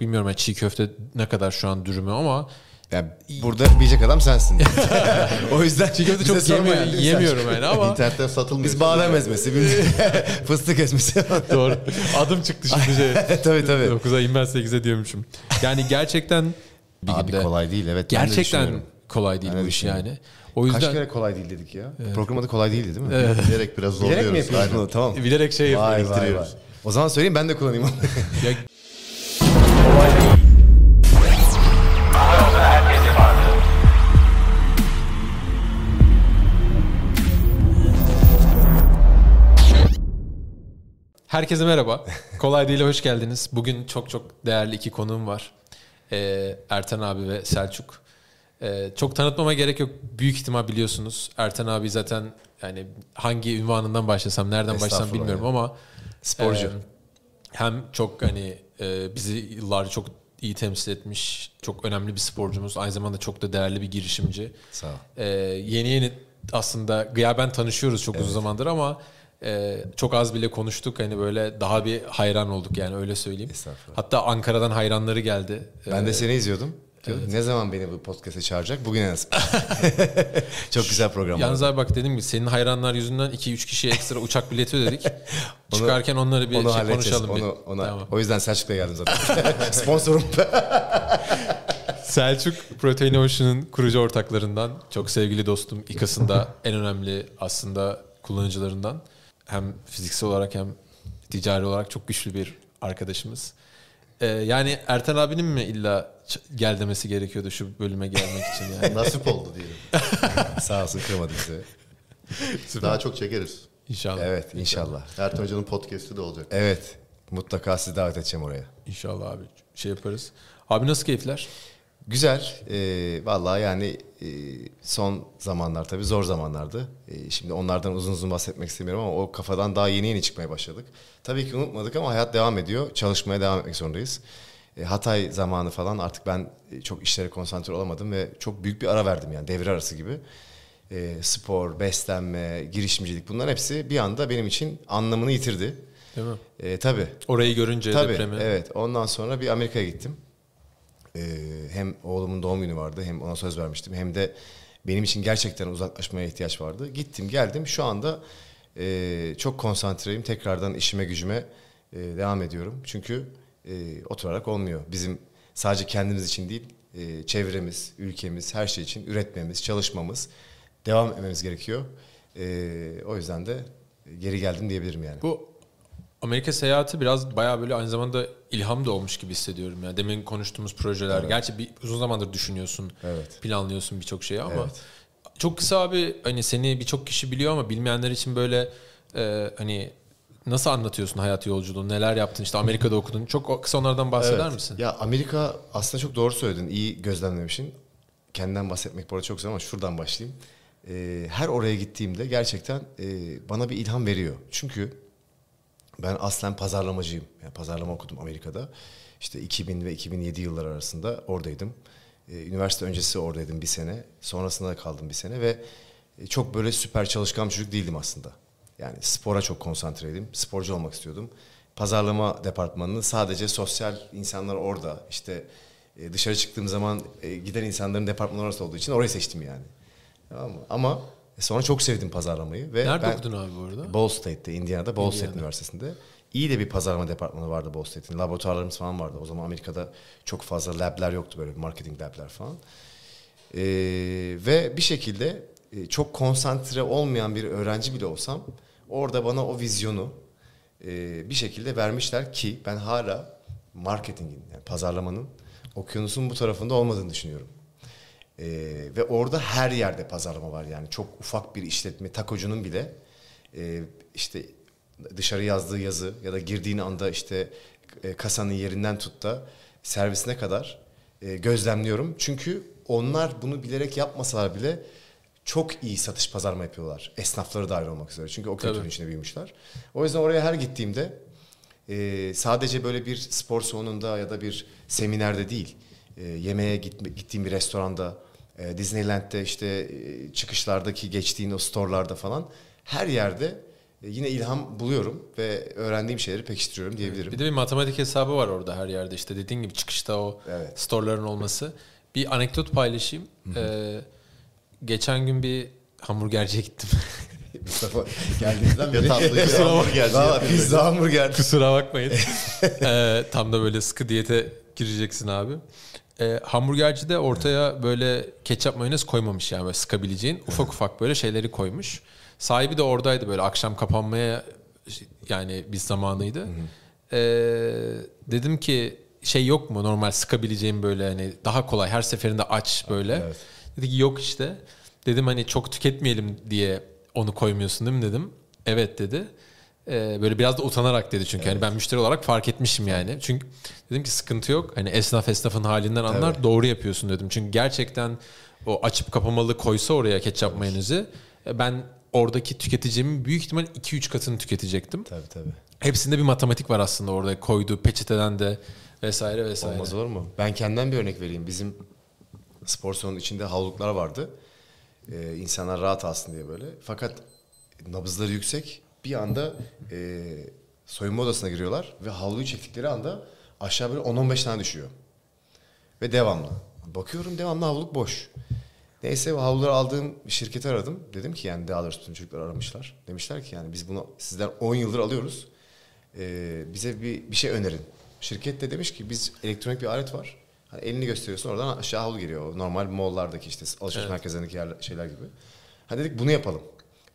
bilmiyorum yani çiğ köfte ne kadar şu an dürümü ama Yani burada bilecek adam sensin. o yüzden çiğ köfte çok yeme- yani, yemiyorum yani ama İnternette satılmıyor. Biz badem ezmesi, biz fıstık ezmesi. doğru. Adım çıktı şimdi şey. tabii tabii. 9'a inmez 8'e diyormuşum. Yani gerçekten bir Abi günde kolay değil evet. de gerçekten düşünüyorum. kolay değil Ben de bu iş yani. O yüzden Kaç kere kolay değil dedik ya. Program adı kolay değildi değil mi? Bilerek biraz Bilerek mi zorluyoruz. yapıyorsun Aynen. bunu? Tamam. bilerek şey yapıyoruz. vay vay. O zaman söyleyeyim ben de kullanayım. Ya Herkese merhaba. Kolay Değil'e hoş geldiniz. Bugün çok çok değerli iki konuğum var. Ee, Ertan abi ve Selçuk. Ee, çok tanıtmama gerek yok. Büyük ihtimal biliyorsunuz. Ertan abi zaten yani hangi ünvanından başlasam, nereden başlasam bilmiyorum ya. ama Sporcu. e, hem çok hani e, bizi yıllarca çok iyi temsil etmiş, çok önemli bir sporcumuz. Aynı zamanda çok da değerli bir girişimci. Sağ ol. Ee, yeni yeni aslında gıyaben tanışıyoruz çok uzun zamandır ama e, çok az bile konuştuk. Hani böyle daha bir hayran olduk yani öyle söyleyeyim. Hatta Ankara'dan hayranları geldi. Ben de Ee, seni izliyordum. Diyordum, Ne zaman beni bu podcast'e çağıracak? Bugün en az. Çok güzel program Yalnız abi bak dedim ki senin hayranlar yüzünden 2-3 kişiye ekstra uçak bileti ödedik. Çıkarken onları bir Onu şey konuşalım. bir. Onu, ona, Tamam. O yüzden Selçuk'la geldim zaten. Sponsorum. Selçuk Protein Ocean'ın kurucu ortaklarından. Çok sevgili dostum. İKAS'ın en önemli aslında kullanıcılarından. Hem fiziksel olarak hem ticari olarak çok güçlü bir arkadaşımız. Ee, yani Ertan abinin mi illa gel demesi gerekiyordu şu bölüme gelmek için yani? Nasip oldu diyelim. Sağ olsun kırmadı bizi. Daha çok çekeriz. İnşallah. Evet inşallah. Ertan Hoca'nın podcast'i de olacak. Evet. Mutlaka sizi davet edeceğim oraya. İnşallah abi şey yaparız. Abi nasıl keyifler? Güzel. Ee, vallahi yani e, son zamanlar tabii zor zamanlardı. E, şimdi onlardan uzun uzun bahsetmek istemiyorum ama o kafadan daha yeni yeni çıkmaya başladık. Tabii ki unutmadık ama hayat devam ediyor. Çalışmaya devam etmek zorundayız. E, Hatay zamanı falan artık ben e, çok işlere konsantre olamadım ve çok büyük bir ara verdim yani devre arası gibi. E, spor, beslenme, girişimcilik bunların hepsi bir anda benim için anlamını yitirdi. Değil mi? E, tabii. Orayı görünce Tabii depremi. evet. Ondan sonra bir Amerika'ya gittim. Ee, hem oğlumun doğum günü vardı hem ona söz vermiştim hem de benim için gerçekten uzaklaşmaya ihtiyaç vardı. Gittim geldim şu anda e, çok konsantreyim tekrardan işime gücüme e, devam ediyorum. Çünkü e, oturarak olmuyor. Bizim sadece kendimiz için değil e, çevremiz, ülkemiz her şey için üretmemiz, çalışmamız devam etmemiz gerekiyor. E, o yüzden de geri geldim diyebilirim yani. Bu Amerika seyahati biraz bayağı böyle aynı zamanda ilham da olmuş gibi hissediyorum. Yani demin konuştuğumuz projeler. Gerçi bir uzun zamandır düşünüyorsun, Evet. planlıyorsun birçok şeyi ama Evet. çok kısa abi hani seni birçok kişi biliyor ama bilmeyenler için böyle e, hani nasıl anlatıyorsun hayat yolculuğunu? Neler yaptın? İşte Amerika'da okudun. Çok kısa onlardan bahseder Evet. misin? Ya Amerika aslında çok doğru söyledin. İyi gözlemlemişsin. Kendinden bahsetmek bu arada çok güzel ama şuradan başlayayım. Ee, her oraya gittiğimde gerçekten e, bana bir ilham veriyor. Çünkü ben aslen pazarlamacıyım. Yani pazarlama okudum Amerika'da. İşte 2000 ve 2007 yıllar arasında oradaydım. Ee, üniversite öncesi oradaydım bir sene. Sonrasında da kaldım bir sene ve e, çok böyle süper çalışkan bir çocuk değildim aslında. Yani spora çok konsantreydim. Sporcu olmak istiyordum. Pazarlama departmanını sadece sosyal insanlar orada. İşte e, dışarı çıktığım zaman e, giden insanların departmanı orası olduğu için orayı seçtim yani. Tamam mı? Ama sonra çok sevdim pazarlamayı. Ve Nerede ben- okudun abi bu arada? Ball State'te, Indiana'da Ball State Indiana. Üniversitesi'nde. İyi de bir pazarlama departmanı vardı Ball State'in. Laboratuvarlarımız falan vardı. O zaman Amerika'da çok fazla labler yoktu böyle marketing labler falan. Ee, ve bir şekilde e, çok konsantre olmayan bir öğrenci bile olsam orada bana o vizyonu e, bir şekilde vermişler ki ben hala marketingin yani pazarlamanın okyanusun bu tarafında olmadığını düşünüyorum. Ee, ve orada her yerde pazarlama var yani çok ufak bir işletme takocunun bile e, işte dışarı yazdığı yazı ya da girdiğin anda işte e, kasanın yerinden tut da servisine kadar e, gözlemliyorum. Çünkü onlar bunu bilerek yapmasalar bile çok iyi satış pazarlama yapıyorlar. Esnafları dahil olmak üzere. Çünkü o kültürün içinde büyümüşler. O yüzden oraya her gittiğimde e, sadece böyle bir spor salonunda ya da bir seminerde değil, e, yemeğe gitme, gittiğim bir restoranda, e, Disneyland'de işte e, çıkışlardaki geçtiğin o storelarda falan her yerde e, yine ilham buluyorum ve öğrendiğim şeyleri pekiştiriyorum diyebilirim. Bir de bir matematik hesabı var orada her yerde işte dediğin gibi çıkışta o Evet. storeların olması. Bir anekdot paylaşayım. Ee, geçen gün bir hamburgerciye gittim. Mustafa geldiğimizden beri ya hamburgerci Valla pizza hamburger. Kusura bakmayın. Ee, tam da böyle sıkı diyete gireceksin abi. Ee, hamburgercide ortaya böyle ketçap mayonez koymamış yani böyle sıkabileceğin ufak ufak böyle şeyleri koymuş. Sahibi de oradaydı böyle akşam kapanmaya yani biz zamanıydı. Ee, dedim ki şey yok mu normal sıkabileceğim böyle hani daha kolay her seferinde aç böyle. Evet. Dedi ki yok işte. Dedim hani çok tüketmeyelim diye onu koymuyorsun değil mi dedim. Evet dedi. Ee, böyle biraz da utanarak dedi çünkü hani ben müşteri olarak fark etmişim yani. Çünkü dedim ki sıkıntı yok. Hani esnaf esnafın halinden anlar Evet. doğru yapıyorsun dedim. Çünkü gerçekten o açıp kapamalı koysa oraya ketçap mayonezi e, ben oradaki tüketicimin büyük ihtimal 2-3 katını tüketecektim. Tabii tabii. Hepsinde bir matematik var aslında orada koyduğu peçeteden de vesaire vesaire. Olmaz olur mu? Ben kendimden bir örnek vereyim. Bizim spor salonunun içinde havluklar vardı. Ee, insanlar rahat alsın diye böyle. Fakat nabızları yüksek. Bir anda e, soyunma odasına giriyorlar ve havluyu çektikleri anda aşağı böyle 10-15 tane düşüyor. Ve devamlı. Bakıyorum devamlı havluk boş. Neyse o havluları aldığım şirketi aradım. Dedim ki yani daha doğrusu bütün çocuklar aramışlar. Demişler ki yani biz bunu sizden 10 yıldır alıyoruz. Ee, bize bir, bir şey önerin. Şirket de demiş ki biz elektronik bir alet var. Hani elini gösteriyorsun oradan aşağı havlu giriyor. Normal malllardaki işte alışveriş merkezlerindeki yerler, şeyler gibi. Ha dedik bunu yapalım.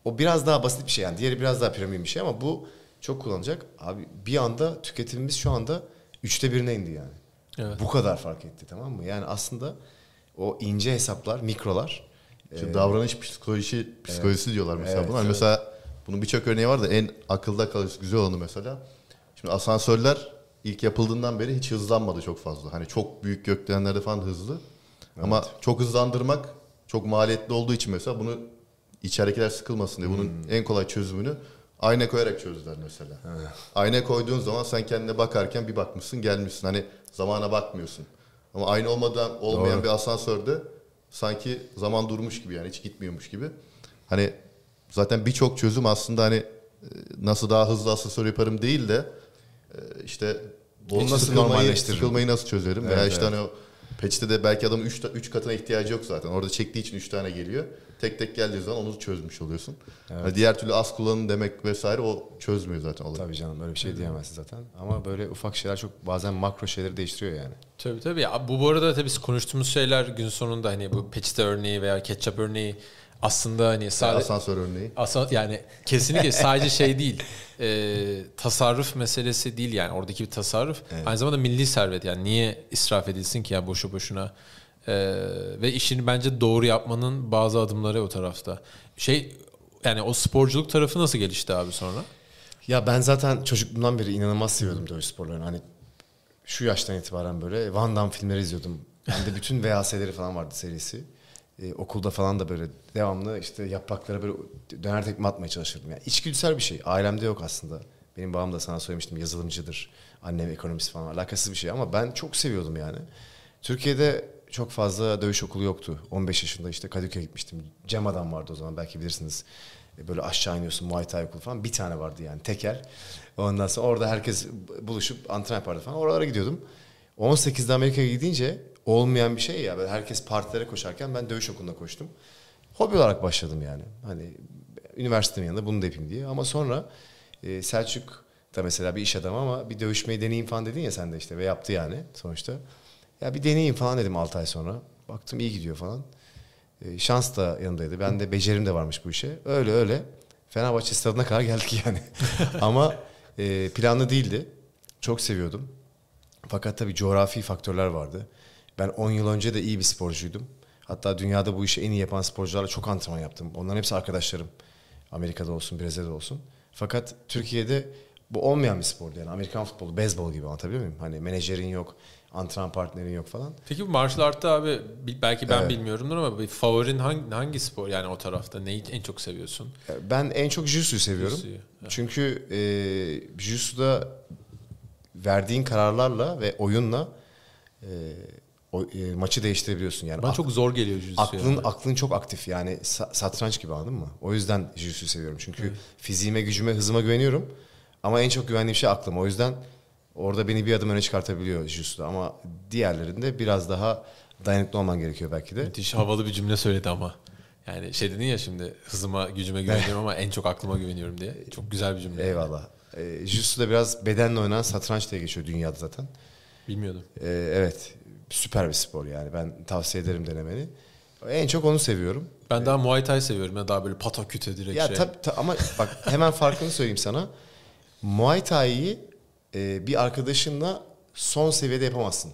O biraz daha basit bir şey yani. Diğeri biraz daha premium bir şey ama bu çok kullanacak. Abi bir anda tüketimimiz şu anda üçte birine indi yani. Evet. Bu kadar fark etti tamam mı? Yani aslında o ince hesaplar, mikrolar Şu davranış psikolojisi psikolojisi diyorlar mesela Evet, buna. Hani evet. Mesela bunun birçok örneği var da en akılda kalıcı güzel olanı mesela. Şimdi asansörler ilk yapıldığından beri hiç hızlanmadı çok fazla. Hani çok büyük gökdelenlerde falan hızlı. Ama çok hızlandırmak çok maliyetli olduğu için mesela bunu içeridekiler sıkılmasın diye bunun en kolay çözümünü ayna koyarak çözdüler mesela. Ayna koyduğun zaman sen kendine bakarken bir bakmışsın gelmişsin. Hani zamana bakmıyorsun. Ama ayna olmadan olmayan Doğru. bir asansörde sanki zaman durmuş gibi yani hiç gitmiyormuş gibi. Hani zaten birçok çözüm aslında hani e, nasıl daha hızlı asansör yaparım değil de e, işte Onu hiç nasıl sıkılmayı- normalleştiririm? Sıkılmayı nasıl çözerim? Veya Evet, işte hani o peçetede belki adamın 3 üç katına ihtiyacı yok zaten. Orada çektiği için 3 tane geliyor. Tek tek geldiği zaman onu çözmüş oluyorsun. Hani diğer türlü az kullanın demek vesaire o çözmüyor zaten olayı. Tabii canım öyle bir şey diyemezsin zaten. Ama böyle ufak şeyler çok bazen makro şeyleri değiştiriyor yani. Tabii tabii. Ya, bu bu arada tabii konuştuğumuz şeyler gün sonunda hani bu peçete örneği veya ketçap örneği aslında hani sadece Asansör örneği. Aslında yani kesinlikle sadece şey değil. E, tasarruf meselesi değil yani oradaki bir tasarruf. Aynı zamanda milli servet yani niye israf edilsin ki ya boşu boşuna. E, ve işini bence doğru yapmanın bazı adımları o tarafta. Şey yani o sporculuk tarafı nasıl gelişti abi sonra? Ya ben zaten çocukluğumdan beri inanılmaz seviyordum dövüş sporlarını. Hani şu yaştan itibaren böyle Van Damme filmleri izliyordum. Bende bütün VHS'leri falan vardı serisi. Ee, okulda falan da böyle devamlı işte yapraklara böyle döner tekme atmaya çalışırdım. Yani içgüdüsel bir şey. Ailemde yok aslında. Benim babam da sana söylemiştim yazılımcıdır. Annem ekonomist falan alakasız bir şey ama ben çok seviyordum yani. Türkiye'de çok fazla dövüş okulu yoktu. 15 yaşında işte Kadıköy'e gitmiştim. Cem Adam vardı o zaman belki bilirsiniz. E, Böyle aşağı iniyorsun Muay Thai okulu falan. Bir tane vardı yani tekel. Ondan sonra orada herkes buluşup antrenman yapardı falan. Oralara gidiyordum. 18'de Amerika'ya gidince olmayan bir şey ya. Böyle herkes partilere koşarken ben dövüş okuluna koştum. Hobi olarak başladım yani. Hani üniversitemin yanında bunu da yapayım diye. Ama sonra e, Selçuk da mesela bir iş adamı ama bir dövüşmeyi deneyeyim falan dedin ya sen de işte ve yaptı yani sonuçta. Ya bir deneyeyim falan dedim 6 ay sonra. Baktım iyi gidiyor falan. E, şans da yanındaydı. Ben de becerim de varmış bu işe. Öyle öyle. Fenerbahçe stadına kadar geldik yani. Ama e, planlı değildi. Çok seviyordum. Fakat tabii coğrafi faktörler vardı. Ben 10 yıl önce de iyi bir sporcuydum. Hatta dünyada bu işi en iyi yapan sporcularla çok antrenman yaptım. Onların hepsi arkadaşlarım. Amerika'da olsun, Brezilya'da olsun. Fakat Türkiye'de bu olmayan bir spordu yani. Amerikan futbolu, beyzbol gibi anlatabiliyor muyum? Hani menajerin yok, antrenman partnerin yok falan. Peki bu martial art'ta abi belki ben Evet. bilmiyorumdur ama bir favorin hangi, hangi spor yani o tarafta neyi en çok seviyorsun? Ben en çok jiu-jitsu'yu seviyorum. Jiu-jitsu'yu, evet. Çünkü e, jiu-jitsu'da verdiğin kararlarla ve oyunla e, o, e, maçı değiştirebiliyorsun yani. Bana Ak- çok zor geliyor jiu-jitsu aklın ya. aklın çok aktif yani sa- satranç gibi anladın mı? O yüzden jiu-jitsu seviyorum. Çünkü fiziğime, gücüme, hızıma güveniyorum. Ama en çok güvendiğim şey aklım. O yüzden orada beni bir adım öne çıkartabiliyor jiu-jitsu'da. Ama diğerlerinde biraz daha dayanıklı olman gerekiyor belki de. Müthiş havalı bir cümle söyledi ama. Yani şey dedin ya şimdi hızıma gücüme güveniyorum ama en çok aklıma güveniyorum diye. Çok güzel bir cümle. Eyvallah. E, jiu-jitsu'da biraz bedenle oynanan satranç diye geçiyor dünyada zaten. Bilmiyordum. E, evet. Süper bir spor yani. Ben tavsiye ederim denemeni. En çok onu seviyorum. Ben daha Muay Thai seviyorum ya daha böyle pataküte direkt Ya şey. tabii ta- ama bak hemen farkını söyleyeyim sana. Muay Thai'yi e, bir arkadaşınla son seviyede yapamazsın.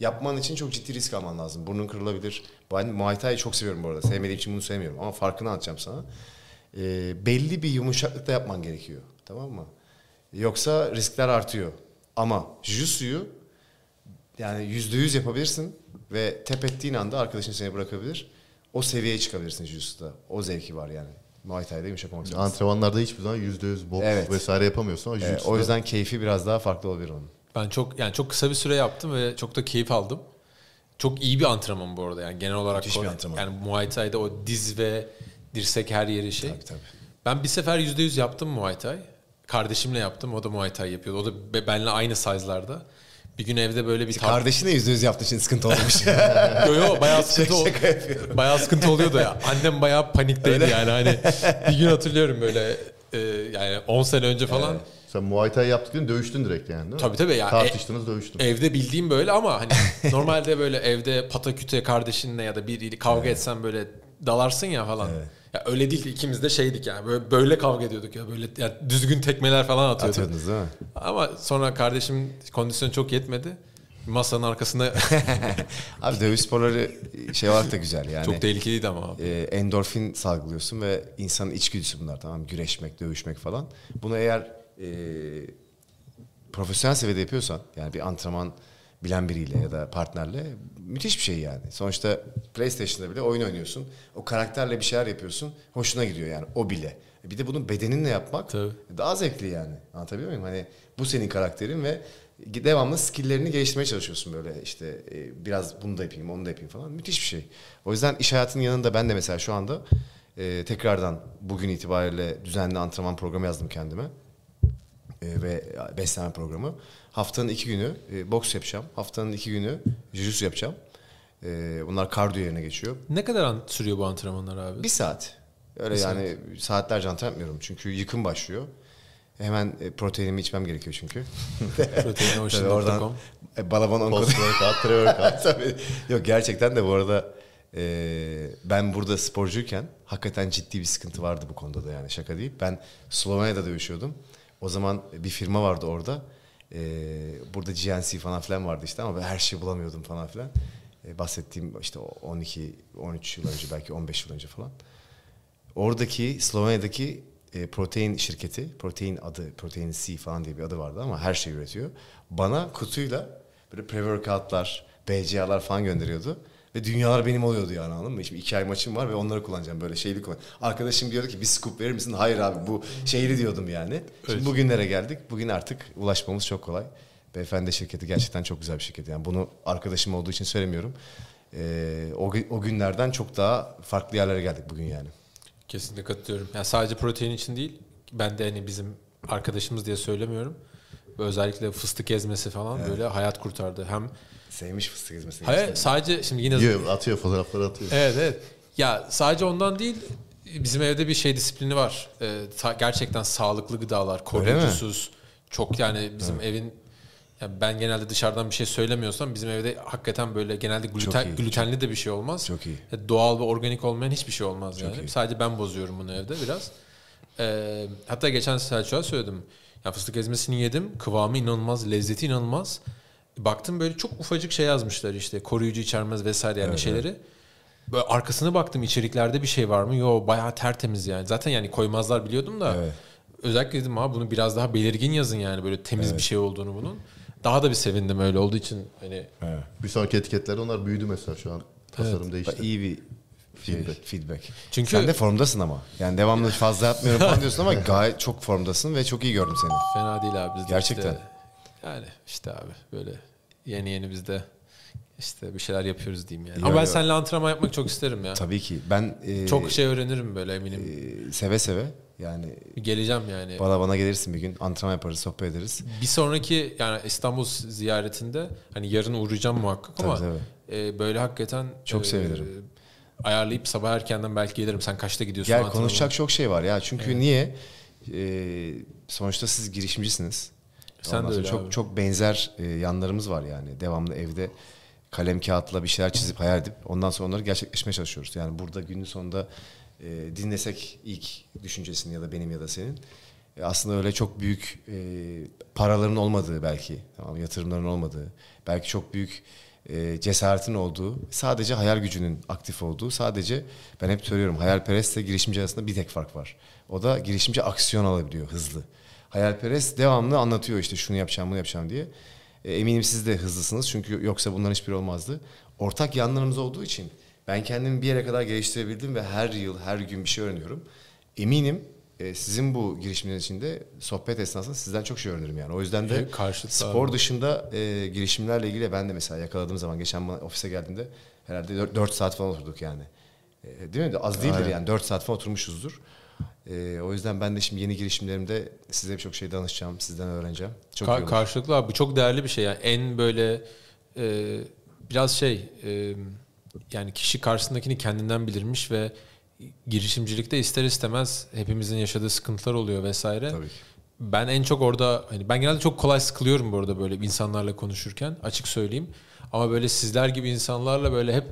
Yapman için çok ciddi risk alman lazım. Burnun kırılabilir. Ben Muay Thai'yi çok seviyorum bu arada. Sevmediğim için bunu sevmiyorum. Ama farkını anlatacağım sana. E, belli bir yumuşaklıkta yapman gerekiyor. Tamam mı? Yoksa riskler artıyor. Ama Jiu-Jitsu'yu yani yüzde yüz yapabilirsin ve tep ettiğin anda arkadaşın seni bırakabilir. O seviyeye çıkabilirsin Jiu-Jitsu'da. O zevki var yani. Muay Thai'de yumuşak olmak zorundasın. Antrenmanlarda hiçbir zaman %100 boks Evet. vesaire yapamıyorsun ama jiu-jitsu'da o yüzden keyfi biraz daha farklı olabilir onun. Ben çok yani çok kısa bir süre yaptım ve çok da keyif aldım. Çok iyi bir antrenman bu arada yani genel olarak. Müthiş bir antrenman. Yani Muay Thai'de o diz ve dirsek her yeri şey. Tabii, tabii. Ben bir sefer %100 yaptım Muay Thai. Kardeşimle yaptım. O da Muay Thai yapıyordu. O da be- benimle aynı size'larda. Bir gün evde böyle bir tar- Kardeşine yüzde yüz yaptığı için sıkıntı olmuş. Yo yo bayağı sıkıntı ol- Şaka yapıyorum. bayağı sıkıntı oluyordu ya. Annem bayağı panikteydi yani hani bir gün hatırlıyorum böyle e, yani 10 sene önce falan. sen Muay Thai yaptıktan dövüştün direkt yani değil mi? Tabii tabii ya. Tartıştınız dövüştün. Evde bildiğim böyle ama hani normalde böyle evde pataküte kardeşinle ya da biriyle kavga etsen böyle dalarsın ya falan. Ya öyle değil ikimiz de şeydik yani böyle, böyle kavga ediyorduk ya böyle yani düzgün tekmeler falan atıyorduk. Atıyordunuz değil mi? Ama sonra kardeşim kondisyonu çok yetmedi. Masanın arkasında Abi dövüş sporları şey olarak da güzel yani. çok tehlikeliydi ama abi. e, endorfin salgılıyorsun ve insanın içgüdüsü bunlar tamam? Güreşmek, dövüşmek falan. Bunu eğer e, profesyonel seviyede yapıyorsan yani bir antrenman bilen biriyle ya da partnerle müthiş bir şey yani. Sonuçta PlayStation'da bile oyun oynuyorsun. O karakterle bir şeyler yapıyorsun. Hoşuna gidiyor yani o bile. Bir de bunu bedeninle yapmak Tabii. daha zevkli yani. Anlatabiliyor muyum? Hani bu senin karakterin ve devamlı skill'lerini geliştirmeye çalışıyorsun böyle işte e, biraz bunu da yapayım onu da yapayım falan. Müthiş bir şey. O yüzden iş hayatının yanında ben de mesela şu anda e, tekrardan bugün itibariyle düzenli antrenman programı yazdım kendime. E, ve beslenme programı. Haftanın iki günü e, boks yapacağım. Haftanın iki günü jiu-jitsu yapacağım. E, bunlar kardiyo yerine geçiyor. Ne kadar an- sürüyor bu antrenmanlar abi? Bir saat. Öyle Bir yani saatlerce antrenman yapmıyorum. Çünkü yıkım başlıyor. Hemen e, proteinimi içmem gerekiyor çünkü. Proteinocean.com oradan e, balabon onko- Post workout, pre-workout. Tabii. Yok gerçekten de bu arada e, ben burada sporcuyken hakikaten ciddi bir sıkıntı vardı bu konuda da yani şaka değil. Ben Slovenya'da dövüşüyordum. O zaman bir firma vardı orada. E, burada GNC falan filan vardı işte ama ben her şeyi bulamıyordum falan filan. E, bahsettiğim işte o 12 13 yıl önce belki 15 yıl önce falan. Oradaki Slovenya'daki e, protein şirketi, protein adı, protein C falan diye bir adı vardı ama her şeyi üretiyor. Bana kutuyla böyle pre-workoutlar, BCA'lar falan gönderiyordu. Ve dünyalar benim oluyordu yani anladın mı? Şimdi iki ay maçım var ve onları kullanacağım böyle şeyli kullan. Arkadaşım diyordu ki bir scoop verir misin? Hayır abi bu şeyli diyordum yani. Şimdi Evet. bugünlere geldik. Bugün artık ulaşmamız çok kolay. Beyefendi şirketi gerçekten çok güzel bir şirket. Yani bunu arkadaşım olduğu için söylemiyorum. Ee, o, o günlerden çok daha farklı yerlere geldik bugün yani. Kesinlikle katılıyorum. Yani sadece protein için değil. Ben de hani bizim arkadaşımız diye söylemiyorum. Özellikle fıstık ezmesi falan böyle hayat kurtardı. Hem Sevmiş fıstık ezmesini. hayır, sadece şimdi yine Yiyor, atıyor fotoğrafları atıyor. Evet evet. Ya sadece ondan değil bizim evde bir şey disiplini var. Ee, sa- gerçekten sağlıklı gıdalar, koruyucusuz. Çok yani bizim evin yani ben genelde dışarıdan bir şey söylemiyorsam bizim evde hakikaten böyle genelde gluten iyi, glutenli de bir şey olmaz. Çok iyi. Ya Doğal ve organik olmayan hiçbir şey olmaz yani. iyi. Sadece ben bozuyorum bunu evde biraz. Ee, hatta geçen Selçuk'a söyledim. Ya fıstık ezmesini yedim. Kıvamı inanılmaz, lezzeti inanılmaz. Baktım böyle çok ufacık şey yazmışlar işte koruyucu içermez vesaire yani şeyleri. Böyle arkasına baktım içeriklerde bir şey var mı? Yo bayağı tertemiz yani. Zaten yani koymazlar biliyordum da. Evet. Özellikle dedim ha bunu biraz daha belirgin yazın yani böyle temiz bir şey olduğunu bunun. Daha da bir sevindim öyle olduğu için hani Bir sonraki etiketlerde onlar büyüdü mesela şu an. Tasarım değişti. iyi bir şey, Feedback. feedback. Çünkü- Sen de formdasın ama. Yani devamlı fazla yapmıyorum falan diyorsun ama gayet çok formdasın ve çok iyi gördüm seni. fena değil abi biz de Gerçekten. işte- yani işte abi böyle yeni yeni biz de işte bir şeyler yapıyoruz diyeyim yani. Yo, Ama ben yo. seninle antrenman yapmak çok isterim ya. Tabii ki. Ben e, Çok şey öğrenirim böyle eminim. e, seve seve yani Geleceğim yani. bana bana gelirsin bir gün antrenman yaparız, sohbet ederiz. Bir sonraki yani İstanbul ziyaretinde hani yarın uğrayacağım muhakkak ama Tabii, e, böyle hakikaten Çok e, sevinirim. Ayarlayıp sabah erkenden belki gelirim. Sen kaçta gidiyorsun? Gel konuşacak çok şey var ya. Çünkü niye? Ee, sonuçta siz girişimcisiniz. Sen Ondan de öyle çok abi. çok benzer e, yanlarımız var yani. Devamlı evde kalem kağıtla bir şeyler çizip hayal edip ondan sonra onları gerçekleştirmeye çalışıyoruz. Yani burada günün sonunda e, dinlesek ilk düşüncesini ya da benim ya da senin e, aslında öyle çok büyük e, paraların olmadığı belki tamam yatırımların olmadığı belki çok büyük e, cesaretin olduğu sadece hayal gücünün aktif olduğu sadece ben hep söylüyorum hayalperestle girişimci arasında bir tek fark var. O da girişimci aksiyon alabiliyor hızlı. Hayalperest devamlı anlatıyor işte şunu yapacağım bunu yapacağım diye. E, eminim siz de hızlısınız çünkü yoksa bunların hiçbiri olmazdı. Ortak yanlarımız olduğu için ben kendimi bir yere kadar geliştirebildim ve her yıl her gün bir şey öğreniyorum. Eminim e, sizin bu girişimlerin içinde sohbet esnasında sizden çok şey öğrenirim yani. O yüzden de karşılıklı spor dışında e, girişimlerle ilgili ben de mesela yakaladığım zaman geçen ofise geldiğimde herhalde 4, saat falan oturduk yani. E, değil mi? Az değildir Aynen. yani 4 saat falan oturmuşuzdur. E, o yüzden ben de şimdi yeni girişimlerimde size birçok şey danışacağım, sizden öğreneceğim. Çok Ka- karşılıklı abi bu çok değerli bir şey yani en böyle e, biraz şey e, yani kişi karşısındakini kendinden bilirmiş ve girişimcilikte ister istemez hepimizin yaşadığı sıkıntılar oluyor vesaire. Tabii ki. Ben en çok orada hani ben genelde çok kolay sıkılıyorum bu arada böyle insanlarla konuşurken açık söyleyeyim. Ama böyle sizler gibi insanlarla böyle hep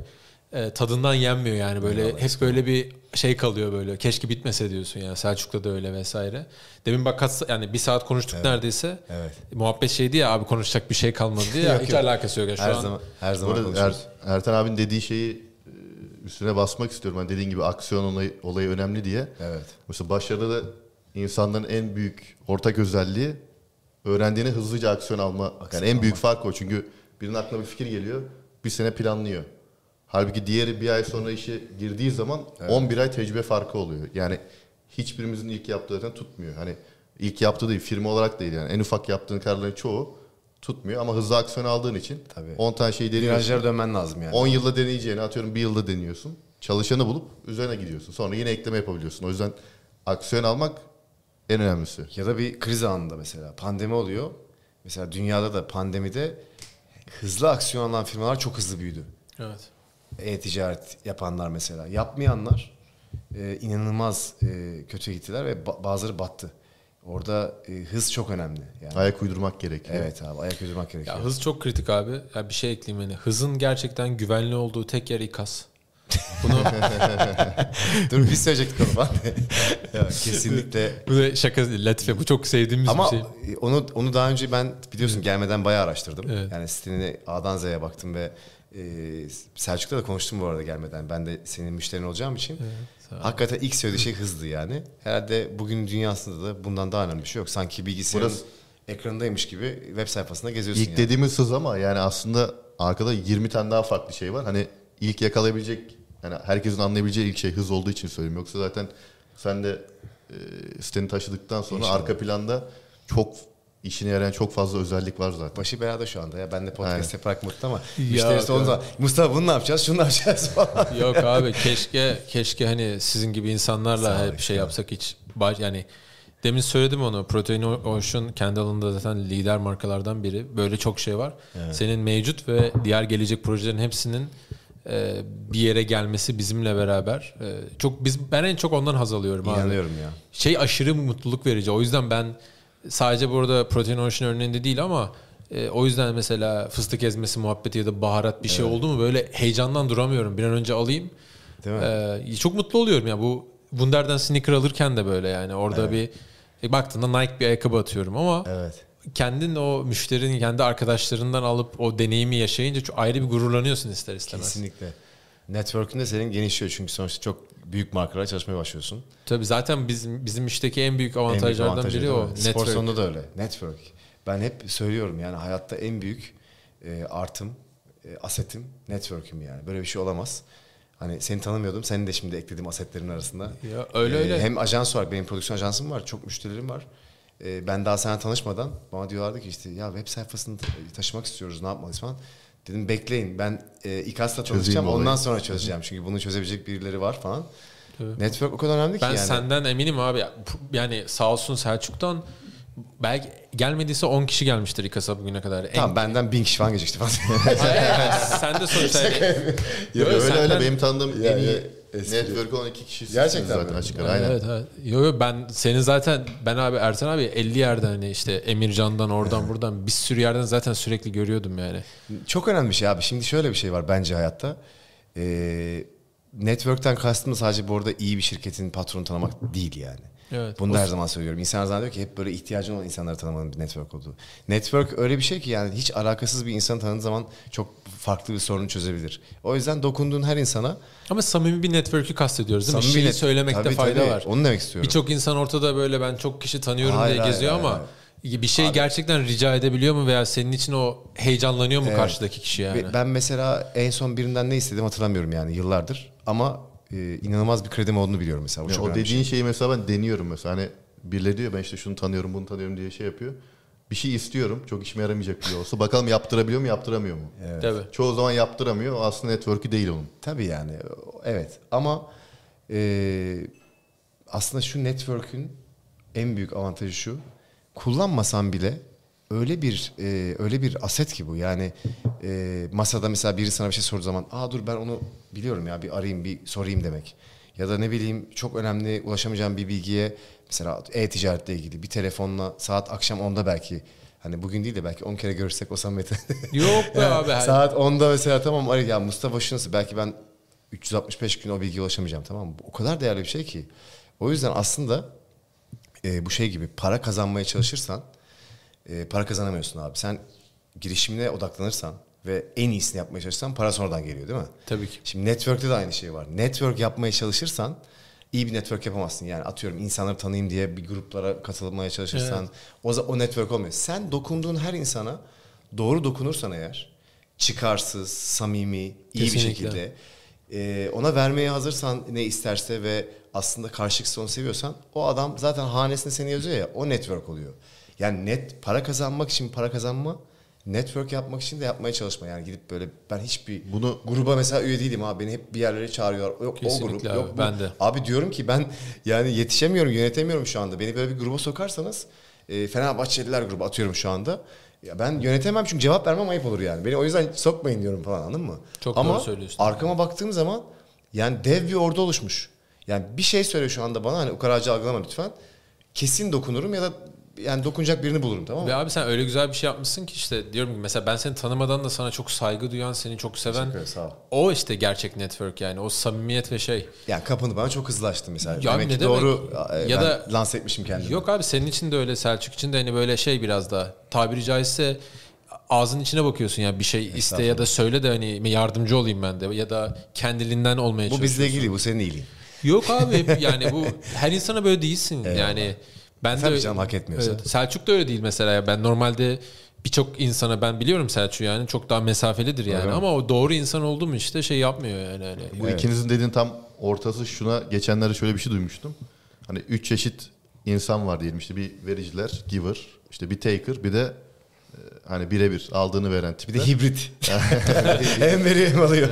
e, tadından yenmiyor yani böyle Eyvallah, hep böyle bir şey kalıyor böyle keşke bitmese diyorsun yani Selçuk'ta da öyle vesaire. Demin bak kaç yani bir saat konuştuk neredeyse. Evet. Muhabbet şeydi ya abi konuşacak bir şey kalmadı diye ya, Yok, hiç yok. alakası yok ya şu Her an. zaman her zaman arada konuşuruz. Er- Ertan abinin dediği şeyi e, üstüne basmak istiyorum. Hani dediğin gibi aksiyon olayı, olayı önemli diye. Evet. Mesela başarıda insanların en büyük ortak özelliği öğrendiğini hızlıca aksiyon alma. yani en büyük fark o. Çünkü birinin aklına bir fikir geliyor. Bir sene planlıyor. Halbuki diğeri bir ay sonra işe girdiği zaman 11 ay tecrübe farkı oluyor. Yani hiçbirimizin ilk yaptığı zaten tutmuyor. Hani ilk yaptığı değil, firma olarak değil yani. En ufak yaptığın kararların çoğu tutmuyor ama hızlı aksiyon aldığın için Tabii. 10 tane şey deniyorsun. Virajlara dönmen lazım yani. 10 yılda deneyeceğini atıyorum bir yılda deniyorsun. Çalışanı bulup üzerine gidiyorsun. Sonra yine ekleme yapabiliyorsun. O yüzden aksiyon almak en önemlisi. Ya da bir kriz anında mesela pandemi oluyor. Mesela dünyada da pandemide hızlı aksiyon alan firmalar çok hızlı büyüdü. Evet. E-ticaret yapanlar mesela. Yapmayanlar e, inanılmaz e, kötü gittiler ve ba- bazıları battı. Orada e, hız çok önemli. Yani. Ayak uydurmak gerekiyor. Evet abi ayak uydurmak gerekiyor. Ya hız çok kritik abi. Ya bir şey ekleyeyim yani. Hızın gerçekten güvenli olduğu tek yer ikaz. Bunu Dur biz söyleyecektik onu ben de. Ya, kesinlikle. bu da şaka latife. Bu çok sevdiğimiz Ama bir şey. e, onu onu daha önce ben biliyorsun gelmeden bayağı araştırdım. Evet. Yani siteni A'dan Z'ye baktım ve e, Selçuk'ta da konuştum bu arada gelmeden. Ben de senin müşterin olacağım için. ol. Hakikaten ilk söylediği şey hızlı yani. Herhalde bugün dünyasında da bundan daha önemli bir şey yok. Sanki bilgisayarın Burası- ekranındaymış gibi web sayfasında geziyorsun İlk yani. dediğimiz hız ama yani aslında arkada 20 tane daha farklı şey var. Hani ilk yakalayabilecek yani herkesin anlayabileceği ilk şey hız olduğu için söylüyorum. Yoksa zaten sen de e, siteni taşıdıktan sonra İnşallah. arka planda çok işine yarayan çok fazla özellik var zaten. Başı belada şu anda ya. Ben de podcast Aynen. yaparak mutlu ama Ya, müşteri sonunda ya. Mustafa bunu ne yapacağız? Şunu ne yapacağız falan. Yok abi keşke keşke hani sizin gibi insanlarla hep şey yapsak hiç baş, yani demin söyledim onu Protein Ocean kendi alanında zaten lider markalardan biri. Böyle çok şey var. Senin mevcut ve diğer gelecek projelerin hepsinin e, bir yere gelmesi bizimle beraber e, çok biz ben en çok ondan haz alıyorum abi. İnanıyorum ya. Şey aşırı mutluluk verici. O yüzden ben sadece burada Protein Ocean örneğinde değil ama e, o yüzden mesela fıstık ezmesi muhabbeti ya da baharat bir şey oldu mu böyle heyecandan duramıyorum. Bir an önce alayım. Değil mi? Ee, çok mutlu oluyorum ya bu Wunder'den sneaker alırken de böyle yani orada bir e, baktığında Nike bir ayakkabı atıyorum ama Evet. kendin o müşterinin kendi arkadaşlarından alıp o deneyimi yaşayınca çok ayrı bir gururlanıyorsun ister istemez. Kesinlikle. Network'ün de senin genişliyor çünkü sonuçta çok büyük markalarla çalışmaya başlıyorsun. Tabii zaten bizim bizim işteki en büyük En büyük avantajlardan avantajı biri o. mi? Spor Network. salonunda da öyle. Network. Ben hep söylüyorum yani hayatta en büyük e, artım, e, asetim network'üm yani. Böyle bir şey olamaz. Hani seni tanımıyordum. Senin de şimdi eklediğim asetlerin arasında. Ya öyle E, öyle. Hem ajans olarak benim prodüksiyon ajansım var. Çok müşterilerim var. E, ben daha sana tanışmadan bana diyorlardı ki işte ya web sayfasını ta- taşımak istiyoruz ne yapmalıyız falan. Dedim bekleyin ben e, İKAS'la tanışacağım ondan sonra çözeceğim. Çünkü bunu çözebilecek birileri var falan. Tabii. Network o kadar önemli ki Ben yani. senden eminim abi. Ya- Yani sağ olsun Selçuk'tan belki gelmediyse 10 kişi gelmiştir İKAS'a bugüne kadar. En- Tamam benden bin kişi falan geçti falan. Hayır, hayır, sen de sonuçta Yok, Yok, öyle öyle senden- benim tanıdığım Ya, en iyi eski- network olan iki kişi Gerçekten zaten mi? açık ara. Aynen. Evet, evet. Yo, yo, ben senin zaten ben abi Ertan abi 50 yerden hani işte Emircan'dan oradan buradan bir sürü yerden zaten sürekli görüyordum yani. Çok önemli bir şey abi. Şimdi şöyle bir şey var bence hayatta. Ee, network'ten kastım da sadece bu arada iyi bir şirketin patronu tanımak değil yani. Evet. Bunu da her zaman söylüyorum. İnsanlar zannediyor ki hep böyle ihtiyacın olan insanları tanımanın bir network olduğu. Network öyle bir şey ki yani hiç alakasız bir insanı tanıdığın zaman çok farklı bir sorunu çözebilir. O yüzden dokunduğun her insana Ama samimi bir network'ü kastediyoruz değil mi? samimi Şeyi net- söylemekte Tabii, fayda tabii. var. Onu demek istiyorum. Birçok insan ortada böyle ben çok kişi tanıyorum Hayır, diye hayır, geziyor hayır, ama bir şey gerçekten rica edebiliyor mu veya senin için o heyecanlanıyor mu Evet. karşıdaki kişi yani? Ben mesela en son birinden ne istedim hatırlamıyorum yani yıllardır. Ama e, inanılmaz bir kredim olduğunu biliyorum mesela. Bu Ya o dediğin şeyi mesela ben deniyorum mesela. Hani birileri diyor ben işte şunu tanıyorum bunu tanıyorum diye şey yapıyor. Bir şey istiyorum çok işime yaramayacak bile olsa. Bakalım yaptırabiliyor mu yaptıramıyor mu? Tabii. Çoğu zaman yaptıramıyor. O aslında network'ü değil onun. Tabii yani evet ama e, aslında şu network'ün en büyük avantajı şu kullanmasan bile öyle bir e, öyle bir aset ki bu yani e, masada mesela biri sana bir şey sorduğu zaman aa dur ben onu biliyorum ya bir arayayım bir sorayım demek ya da ne bileyim çok önemli ulaşamayacağım bir bilgiye mesela e-ticaretle ilgili bir telefonla saat akşam 10'da belki hani bugün değil de belki 10 kere görüşsek o samimiyeti Yok be abi. hani- Saat 10'da mesela tamam arayın ya Mustafa şu nasıl belki ben 365 gün o bilgiye ulaşamayacağım tamam mı? O kadar değerli bir şey ki. O yüzden aslında e, bu şey gibi para kazanmaya çalışırsan e, para kazanamıyorsun abi. Sen girişimine odaklanırsan ve en iyisini yapmaya çalışırsan para sonradan geliyor değil mi? Tabii ki. Şimdi network'te de aynı şey var. Network yapmaya çalışırsan iyi bir network yapamazsın. Yani atıyorum insanları tanıyayım diye bir gruplara katılmaya çalışırsan o, za- o network olmuyor. Sen dokunduğun her insana doğru dokunursan eğer çıkarsız, samimi, iyi bir Kesinlikle. şekilde e, ona vermeye hazırsan ne isterse ve aslında karşılıklı onu seviyorsan o adam zaten hanesinde seni yazıyor ya o network oluyor. Yani net para kazanmak için para kazanma network yapmak için de yapmaya çalışma. Yani gidip böyle ben hiçbir Bunu- gruba mesela üye değilim abi. Beni hep bir yerlere çağırıyorlar. Yok o grup, abi, yok bu. ben de. Abi diyorum ki ben yani yetişemiyorum, yönetemiyorum şu anda. Beni böyle bir gruba sokarsanız e, Fenerbahçeliler grubu atıyorum şu anda. Ya ben yönetemem çünkü cevap vermem ayıp olur yani. Beni o yüzden sokmayın diyorum falan anladın mı? Çok Ama doğru söylüyorsun. arkama baktığım zaman yani dev bir ordu oluşmuş. Yani bir şey söyle şu anda bana hani ukaracı algılama lütfen. Kesin dokunurum ya da yani dokunacak birini bulurum tamam mı? Ve abi sen öyle güzel bir şey yapmışsın ki işte diyorum ki mesela ben seni tanımadan da sana çok saygı duyan, seni çok seven Teşekkür ederim, sağ ol. o işte gerçek network yani o samimiyet ve şey. Yani kapını bana çok hızlı açtı mesela. Ya demek ne ki demek? doğru e, Ya da- lanse etmişim kendimi. Yok abi senin için de öyle Selçuk için de hani böyle şey biraz da tabiri caizse ağzın içine bakıyorsun ya bir şey iste ya da söyle de hani yardımcı olayım ben de ya da kendiliğinden olmaya Bu bizle çalışıyorsun. ilgili bu senin iyiliğin. Yok abi yani bu her insana böyle değilsin yani. Ben de Tabii öyle- canım, hak etmiyorsa. Evet, Selçuk da öyle değil mesela. Ya Ben normalde birçok insana ben biliyorum Selçuk yani çok daha mesafelidir yani Öyle mi? ama o doğru insan oldu mu işte şey yapmıyor yani. Hani. Bu ikinizin dediğin tam ortası şuna geçenlerde şöyle bir şey duymuştum. Hani üç çeşit insan var diyelim işte bir vericiler, giver, işte bir taker, bir de e, hani birebir aldığını veren Bir tipler. de hibrit. hem veriyor hem alıyor.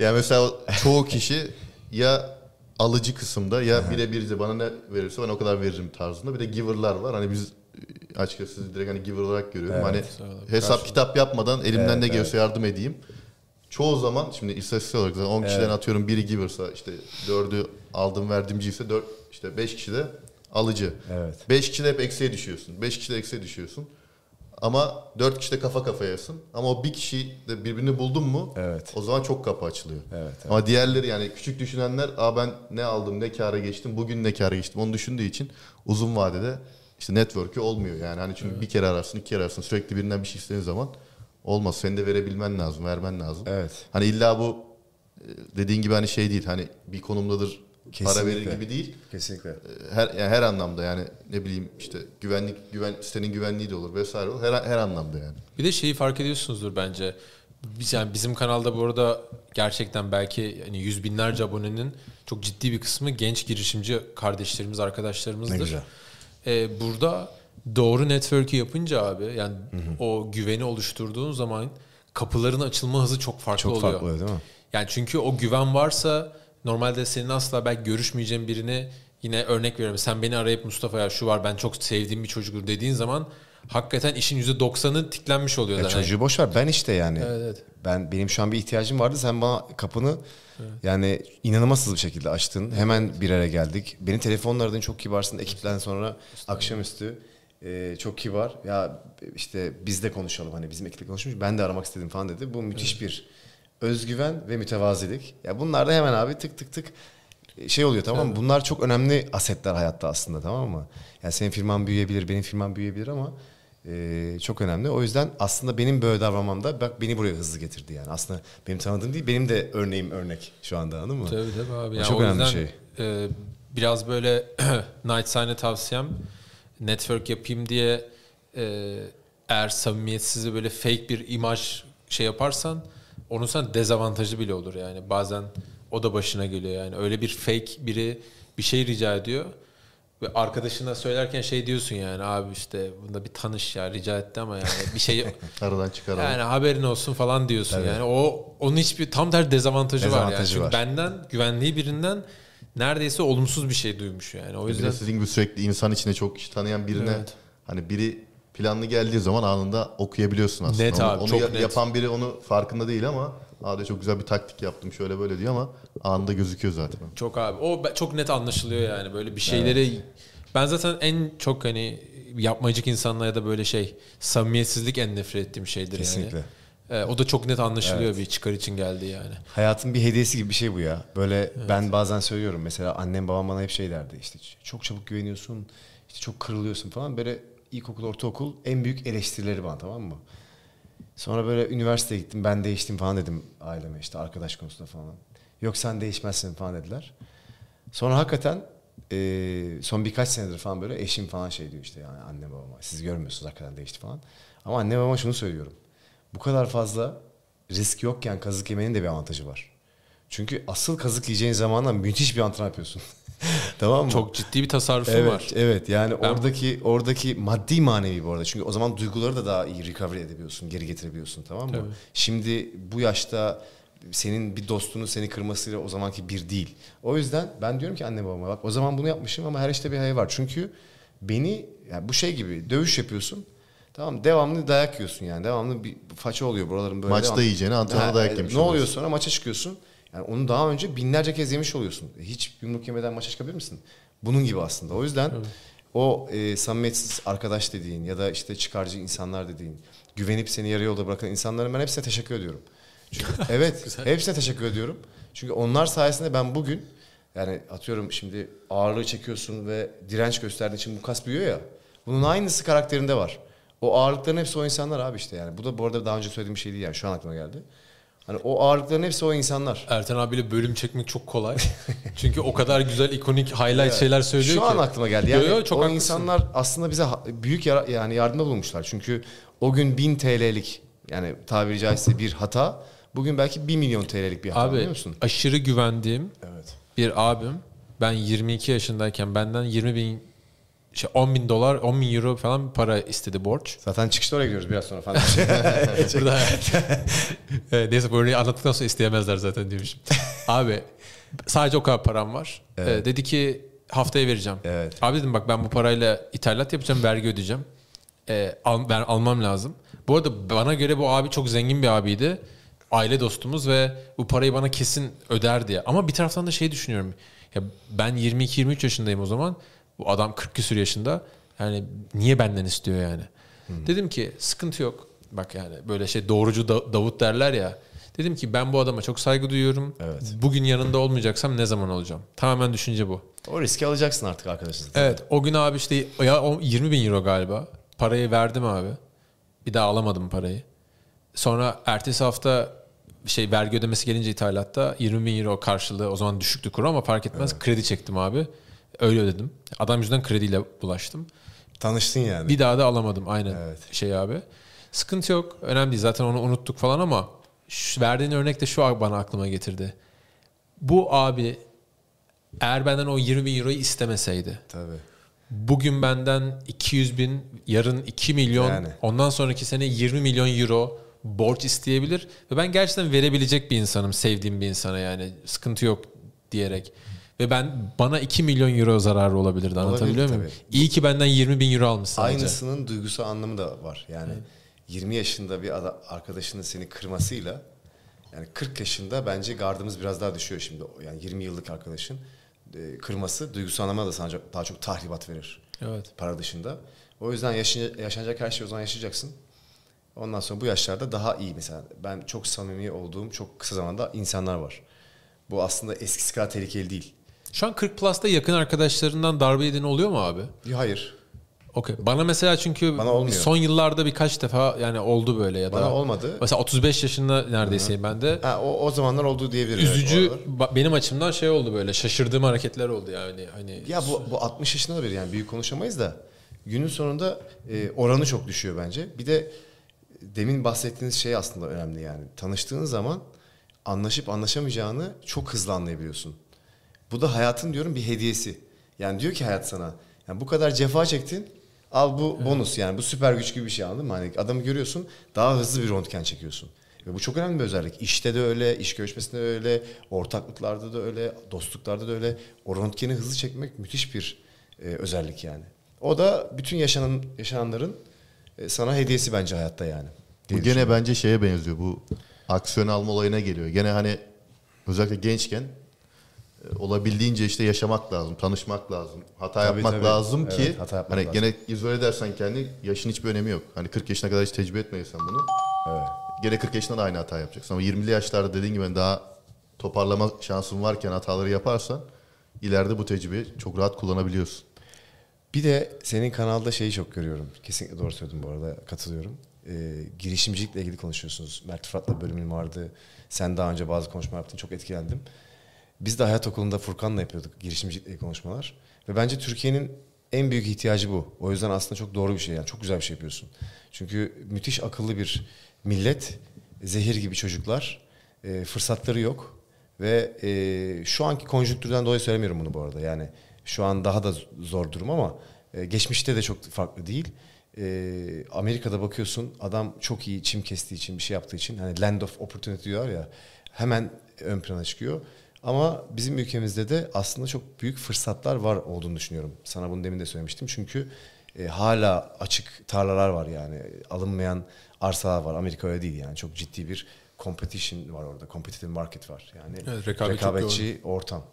Yani mesela çoğu kişi ya alıcı kısımda ya birebir de bana ne verirse ben o kadar veririm tarzında. Bir de giver'lar var. Hani biz e, açıkçası sizi direkt hani giver olarak görüyorum. hani hesap kitap yapmadan elimden Evet, ne geliyorsa yardım edeyim. Çoğu zaman şimdi istatistik olarak zaten 10 kişiden atıyorum biri giver'sa işte 4'ü aldım verdimci ise 4 işte 5 kişi de alıcı. Evet. 5 kişi de hep eksiye düşüyorsun. 5 kişi de eksiye düşüyorsun. Ama 4 kişi de kafa kafayasın. Ama o bir kişi de birbirini buldun mu Evet. o zaman çok kapı açılıyor. Evet, evet. Ama diğerleri yani küçük düşünenler Aa ben ne aldım ne kâra geçtim bugün ne kâra geçtim onu düşündüğü için uzun vadede işte network'ü olmuyor yani. Hani çünkü bir kere ararsın iki kere ararsın sürekli birinden bir şey istediğin zaman olmaz. Senin de verebilmen lazım vermen lazım. Evet. Hani illa bu e, dediğin gibi hani şey değil hani bir konumdadır para verir Kesinlikle. gibi değil. Kesinlikle. Her yani her anlamda yani ne bileyim işte güvenlik güven sitenin güvenliği de olur vesaire olur. Her her anlamda yani. Bir de şeyi fark ediyorsunuzdur bence. Biz yani bizim kanalda bu arada gerçekten belki hani yüz binlerce abonenin çok ciddi bir kısmı genç girişimci kardeşlerimiz, arkadaşlarımızdır. Ne güzel. Ee, burada doğru network'ü yapınca abi yani o güveni oluşturduğun zaman kapıların açılma hızı çok farklı Çok oluyor. farklı oluyor değil mi? Yani çünkü o güven varsa normalde senin asla belki görüşmeyeceğin birini yine örnek veriyorum. Sen beni arayıp Mustafa ya şu var ben çok sevdiğim bir çocuktur dediğin zaman hakikaten işin %90'ı tiklenmiş oluyor Ya zaten. çocuğu boş ver. Ben işte yani. Evet, evet. Ben benim şu an bir ihtiyacım vardı. Sen bana kapını yani inanılmaz bir şekilde açtın. Hemen bir araya geldik. Beni telefonla aradın. Çok kibarsın. Ekipten sonra akşamüstü e, çok kibar. Ya işte biz de konuşalım. Hani bizim ekiple konuşmuş. Ben de aramak istedim falan dedi. Bu müthiş bir özgüven ve mütevazilik. Ya bunlar da hemen abi tık tık tık şey oluyor tamam mı? Bunlar çok önemli asetler hayatta aslında tamam mı? Yani senin firman büyüyebilir, benim firman büyüyebilir ama e, çok önemli. O yüzden aslında benim böyle davranmam da bak beni buraya hızlı getirdi yani. Aslında benim tanıdığım değil, benim de örneğim örnek şu anda anladın mı? Tabii tabii abi. O Yani çok o önemli yüzden, şey. e, biraz böyle Nightsight'e tavsiyem network yapayım diye e, eğer samimiyetsiz ve böyle fake bir imaj şey yaparsan onun sana dezavantajı bile olur yani. Bazen o da başına geliyor yani. Öyle bir fake biri bir şey rica ediyor ve arkadaşına söylerken şey diyorsun yani abi işte bunda bir tanış ya rica etti ama yani bir şey Aradan çıkaralım. yani haberin olsun falan diyorsun yani. O onun hiçbir tam ter dezavantajı, var yani. Dezavantajı Çünkü var. benden güvenliği birinden neredeyse olumsuz bir şey duymuş yani. O Bir yüzden de sizin gibi sürekli insan içinde çok kişi tanıyan birine Evet. hani biri planlı geldiği zaman anında okuyabiliyorsun aslında. Net onu, abi, onu çok ya- net. yapan biri onu farkında değil ama abi çok güzel bir taktik yaptım şöyle böyle diyor ama anında gözüküyor zaten. çok abi o çok net anlaşılıyor yani böyle bir şeyleri ben zaten en çok hani yapmacık insanla ya da böyle şey samimiyetsizlik en nefret ettiğim şeydir Kesinlikle. yani. Ee, o da çok net anlaşılıyor bir çıkar için geldi yani. Hayatın bir hediyesi gibi bir şey bu ya. Böyle ben bazen söylüyorum mesela annem babam bana hep şey derdi işte çok çabuk güveniyorsun, işte çok kırılıyorsun falan. Böyle ilkokul, ortaokul en büyük eleştirileri bana tamam mı? Sonra böyle üniversiteye gittim ben değiştim falan dedim aileme işte arkadaş konusunda falan. Yok sen değişmezsin falan dediler. Sonra hakikaten e, son birkaç senedir falan böyle eşim falan şey diyor işte yani anne babama siz görmüyorsunuz hakikaten değişti falan. Ama anne babama şunu söylüyorum. Bu kadar fazla risk yokken kazık yemenin de bir avantajı var. Çünkü asıl kazık yiyeceğin zamanla müthiş bir antrenman yapıyorsun. tamam mı? Çok ciddi bir tasarrufum evet, var. Evet yani Ben- oradaki oradaki maddi manevi bu arada. Çünkü o zaman duyguları da daha iyi recovery edebiliyorsun, geri getirebiliyorsun tamam mı? Tabii. Şimdi bu yaşta senin bir dostunun seni kırmasıyla o zamanki bir değil. O yüzden ben diyorum ki anne babama bak o zaman bunu yapmışım ama her işte bir hayır var. Çünkü beni yani bu şey gibi dövüş yapıyorsun. Tamam devamlı dayak yiyorsun yani. Devamlı bir faça oluyor buraların böyle. Maçta devamlı- yiyeceğine antrenmanda dayak e, yemiş Ne oluyor sonra maça çıkıyorsun. Yani onu daha önce binlerce kez yemiş oluyorsun. Hiç yumruk yemeden maça çıkabilir misin? Bunun gibi aslında. O yüzden o e, samimiyetsiz arkadaş dediğin ya da işte çıkarcı insanlar dediğin, güvenip seni yarı yolda bırakan insanlara ben hepsine teşekkür ediyorum. Çünkü evet, hepsine teşekkür ediyorum. Çünkü onlar sayesinde ben bugün yani atıyorum şimdi ağırlığı çekiyorsun ve direnç gösterdiğin için bu kas büyüyor ya. Bunun aynısı karakterinde var. O ağırlıkların hepsi o insanlar abi işte yani. Bu da bu arada daha önce söylediğim bir şey değil yani şu an aklıma geldi. Hani o ağırlıkların hepsi o insanlar. Erten abiyle bölüm çekmek çok kolay. Çünkü o kadar güzel ikonik highlight şeyler söylüyor Şu ki. an aklıma geldi. Yani yo, çok o haklısın. insanlar aslında bize büyük yara- yani yardımda bulunmuşlar. Çünkü o gün 1000 TL'lik yani tabiri caizse bir hata bugün belki 1 milyon TL'lik bir hata Abi biliyor musun? aşırı güvendiğim Evet. bir abim ben 22 yaşındayken benden 20 bin şey 10 bin dolar 10 bin euro falan bir para istedi borç. Zaten çıkışta oraya gidiyoruz biraz sonra falan. Burada Evet, neyse bu örneği anlattıktan sonra isteyemezler zaten diyormuşum. Abi sadece o kadar param var. Ee, dedi ki haftaya vereceğim. Evet. Abi dedim bak ben bu parayla ithalat yapacağım, vergi ödeyeceğim. Ee, al- ben almam lazım. Bu arada bana göre bu abi çok zengin bir abiydi. Aile dostumuz ve bu parayı bana kesin öder diye. Ama bir taraftan da şey düşünüyorum. Ya ben 22-23 yaşındayım o zaman. Bu adam 40 küsur yaşında. Yani niye benden istiyor yani? Dedim ki sıkıntı yok. Bak yani böyle şey doğrucu Da- Davut derler ya. Dedim ki ben bu adama çok saygı duyuyorum. Evet. Bugün yanında olmayacaksam ne zaman olacağım? Tamamen düşünce bu. o riski alacaksın artık arkadaşın. Evet o gün abi işte ya o 20 bin euro galiba. Parayı verdim abi. Bir daha alamadım parayı. Sonra ertesi hafta şey vergi ödemesi gelince ithalatta 20 bin euro karşılığı o zaman düşüktü kuru ama fark etmez. Kredi çektim abi. Öyle ödedim. Adam yüzünden krediyle bulaştım. Tanıştın yani. Bir daha da alamadım aynen Evet. şey abi. Sıkıntı yok. Önemli değil. Zaten onu unuttuk falan ama şu, verdiğin örnek de şu an bana aklıma getirdi. Bu abi eğer benden o 20 bin euroyu istemeseydi Tabii. bugün benden 200 bin yarın 2 milyon Yani. ondan sonraki sene 20 milyon euro borç isteyebilir ve ben gerçekten verebilecek bir insanım sevdiğim bir insana yani sıkıntı yok diyerek. Ve ben bana 2 milyon euro zararı olabilirdi anlatabiliyor muyum? tabii. İyi ki benden 20 bin euro almış sadece. Aynısının duygusal anlamı da var. Yani 20 yaşında bir ada- arkadaşının seni kırmasıyla yani 40 yaşında bence gardımız biraz daha düşüyor şimdi. Yani 20 yıllık arkadaşın e, kırması duygusal anlamda da sana daha çok tahribat verir. Evet. Para dışında. O yüzden yaşın- yaşanacak her şeyi o zaman yaşayacaksın. Ondan sonra bu yaşlarda daha iyi mesela. Ben çok samimi olduğum çok kısa zamanda insanlar var. Bu aslında eskisi kadar tehlikeli değil. Şu an 40 Plus'ta yakın arkadaşlarından darbe yediğin oluyor mu abi? Hayır. Okey. Bana mesela çünkü Bana olmuyor. son yıllarda birkaç defa yani oldu böyle ya da. Bana olmadı. Mesela 35 yaşında neredeyse ben de. Ha, o, o zamanlar olduğu diyebilirim. Üzücü ba- benim açımdan şey oldu böyle şaşırdığım hareketler oldu yani hani Ya bu, bu 60 yaşında da bir yani büyük konuşamayız da günün sonunda e, oranı çok düşüyor bence. Bir de demin bahsettiğiniz şey aslında önemli yani. Tanıştığın zaman anlaşıp anlaşamayacağını çok hızlı anlayabiliyorsun. Bu da hayatın diyorum bir hediyesi. Yani diyor ki hayat sana yani bu kadar cefa çektin al bu bonus yani bu süper güç gibi bir şey anladın mı? Hani adamı görüyorsun daha hızlı bir röntgen çekiyorsun. Ve bu çok önemli bir özellik. İşte de öyle, iş görüşmesinde de öyle, ortaklıklarda da öyle, dostluklarda da öyle. O röntgeni hızlı çekmek müthiş bir e, özellik yani. O da bütün yaşanan yaşananların e, sana hediyesi bence hayatta yani. Bu gene bence şeye benziyor. Bu aksiyon alma olayına geliyor. Gene hani özellikle gençken olabildiğince işte yaşamak lazım, tanışmak lazım, hata Tabii, yapmak tabii. lazım Evet, ki hata yapmak hani lazım. gene izole edersen kendi yaşın hiçbir önemi yok. Hani 40 yaşına kadar hiç tecrübe etmediysen bunu. Evet. Gene 40 yaşında da aynı hata yapacaksın. Ama 20'li yaşlarda dediğin gibi daha toparlama şansın varken hataları yaparsan ileride bu tecrübeyi çok rahat kullanabiliyorsun. Bir de senin kanalda şeyi çok görüyorum. Kesinlikle doğru söyledin bu arada. Katılıyorum. Ee, girişimcilikle ilgili konuşuyorsunuz. Mert Fırat'la bölümün vardı. Sen daha önce bazı konuşma yaptın. Çok etkilendim. Biz de Hayat Okulu'nda Furkan'la yapıyorduk girişimcilikle konuşmalar. Ve bence Türkiye'nin en büyük ihtiyacı bu. O yüzden aslında çok doğru bir şey. Yani çok güzel bir şey yapıyorsun. Çünkü müthiş akıllı bir millet, zehir gibi çocuklar, e, fırsatları yok. Ve e, şu anki konjonktürden dolayı söylemiyorum bunu bu arada. Yani şu an daha da zor durum ama e, geçmişte de çok farklı değil. E, Amerika'da bakıyorsun adam çok iyi çim kestiği için bir şey yaptığı için hani land of opportunity diyorlar ya hemen ön plana çıkıyor. Ama bizim ülkemizde de aslında çok büyük fırsatlar var olduğunu düşünüyorum. Sana bunu demin de söylemiştim. Çünkü e, hala açık tarlalar var yani. Alınmayan arsalar var. Amerika öyle değil yani. Çok ciddi bir competition var orada. Competitive market var. Yani Evet, rekabet rekabetçi ortam.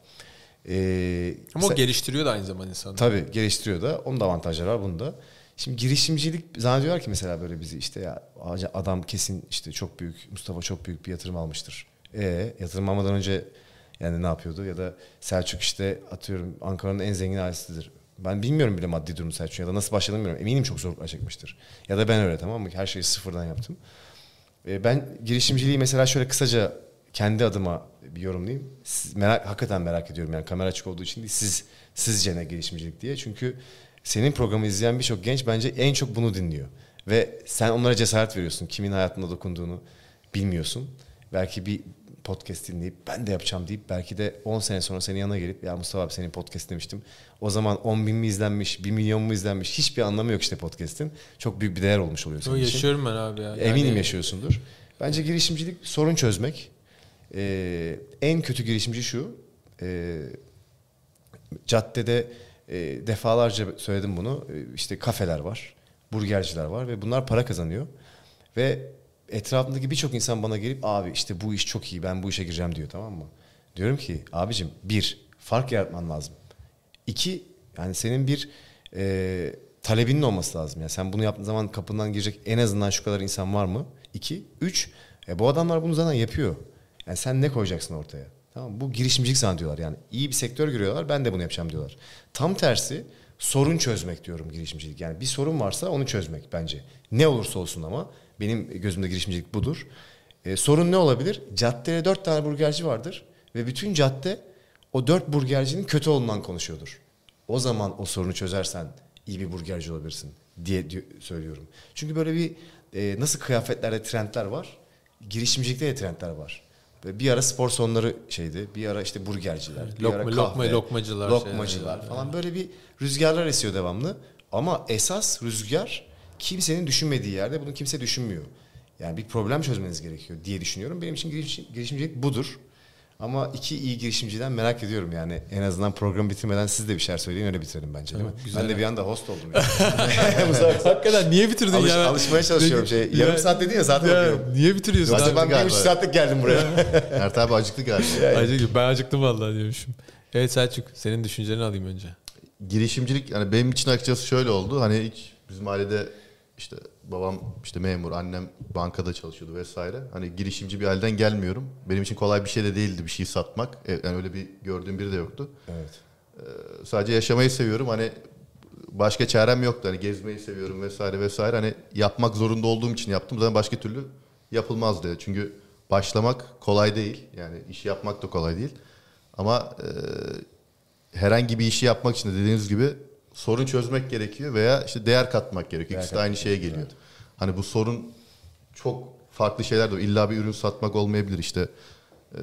Ee, ama o sen- geliştiriyor da aynı zamanda insanı. Tabii geliştiriyor da. Onun da avantajları var bunda. Şimdi girişimcilik zannediyorlar ki mesela böyle bizi işte ya adam kesin işte çok büyük Mustafa çok büyük bir yatırım almıştır. E yatırım almadan önce yani ne yapıyordu ya da Selçuk işte atıyorum Ankara'nın en zengin ailesidir. Ben bilmiyorum bile maddi durumu Selçuk ya da nasıl başladığını bilmiyorum. Eminim çok zorluklar çekmiştir. Ya da ben öyle tamam mı? Her şeyi sıfırdan yaptım. E, Ben girişimciliği mesela şöyle kısaca kendi adıma bir yorumlayayım. Siz, merak, hakikaten merak ediyorum yani kamera açık olduğu için değil. Siz sizce ne girişimcilik diye. Çünkü senin programı izleyen birçok genç bence en çok bunu dinliyor. Ve sen onlara cesaret veriyorsun. Kimin hayatına dokunduğunu bilmiyorsun. Belki bir podcast dinleyip ben de yapacağım deyip belki de 10 sene sonra senin yanına gelip ya Mustafa abi senin podcast demiştim. O zaman 10 bin mi izlenmiş, 1 milyon mu izlenmiş hiçbir anlamı yok işte podcast'in. Çok büyük bir değer olmuş oluyor Yo, senin için. yaşıyorum ben abi ya. Eminim Yani- yaşıyorsundur. Bence girişimcilik sorun çözmek. Ee, en kötü girişimci şu. e, caddede e, defalarca söyledim bunu. E, işte kafeler var, burgerciler var ve bunlar para kazanıyor. Ve etrafındaki birçok insan bana gelip abi işte bu iş çok iyi ben bu işe gireceğim diyor tamam mı? Diyorum ki abicim bir fark yaratman lazım. İki yani senin bir e, talebinin olması lazım. Yani sen bunu yaptığın zaman kapından girecek en azından şu kadar insan var mı? İki. Üç. E, bu adamlar bunu zaten yapıyor. Yani sen ne koyacaksın ortaya? Tamam? Bu girişimcilik zannediyorlar. Yani iyi bir sektör görüyorlar. Ben de bunu yapacağım diyorlar. Tam tersi sorun çözmek diyorum girişimcilik. Yani bir sorun varsa onu çözmek bence. Ne olursa olsun ama benim gözümde girişimcilik budur. E, sorun ne olabilir? Caddede dört tane burgerci vardır ve bütün cadde o dört burgercinin kötü olduğundan konuşuyordur. O zaman o sorunu çözersen iyi bir burgerci olabilirsin diye di- söylüyorum. Çünkü böyle bir e, nasıl kıyafetlerde trendler var, girişimcilikte de trendler var. Bir ara spor salonları şeydi, bir ara işte burgerciler, bir Lokma- ara lokma- kahve, lokmacılar, lokmacılar şeyler. falan böyle bir rüzgarlar esiyor devamlı. Ama esas rüzgar kimsenin düşünmediği yerde bunu kimse düşünmüyor. Yani bir problem çözmeniz gerekiyor diye düşünüyorum. Benim için girişim, girişimcilik budur. Ama iki iyi girişimciden merak ediyorum yani. En azından program bitirmeden siz de bir şeyler söyleyin öyle bitirelim bence değil mi? güzel. Ben de bir anda host oldum. Yani. Hakikaten niye bitirdin alış- ya? alışmaya çalışıyorum. Şey, Ya- yarım saat dedin ya zaten Ya, bakıyorum. niye bitiriyorsun? Zaten ben galiba. bir saatlik geldim buraya. Mert abi acıktı galiba. Acıktım. Ben acıktım vallahi diyormuşum. Evet Selçuk senin düşüncelerini alayım önce. girişimcilik yani benim için açıkçası şöyle oldu. Hani hiç bizim ailede işte babam işte memur, annem bankada çalışıyordu vesaire. Hani girişimci bir aileden gelmiyorum. Benim için kolay bir şey de değildi bir şey satmak. E, Yani öyle bir gördüğüm biri de yoktu. evet. Sadece yaşamayı seviyorum. Hani başka çarem yoktu. Hani gezmeyi seviyorum vesaire vesaire. Hani yapmak zorunda olduğum için yaptım. Zaten başka türlü yapılmazdı. Çünkü başlamak kolay değil. Yani işi yapmak da kolay değil. Ama e, herhangi bir işi yapmak için de dediğiniz gibi sorun çözmek gerekiyor veya işte değer katmak gerekiyor. Değer İkisi de aynı şeye geliyor. Hani bu sorun çok farklı şeyler de. İlla bir ürün satmak olmayabilir. İşte e,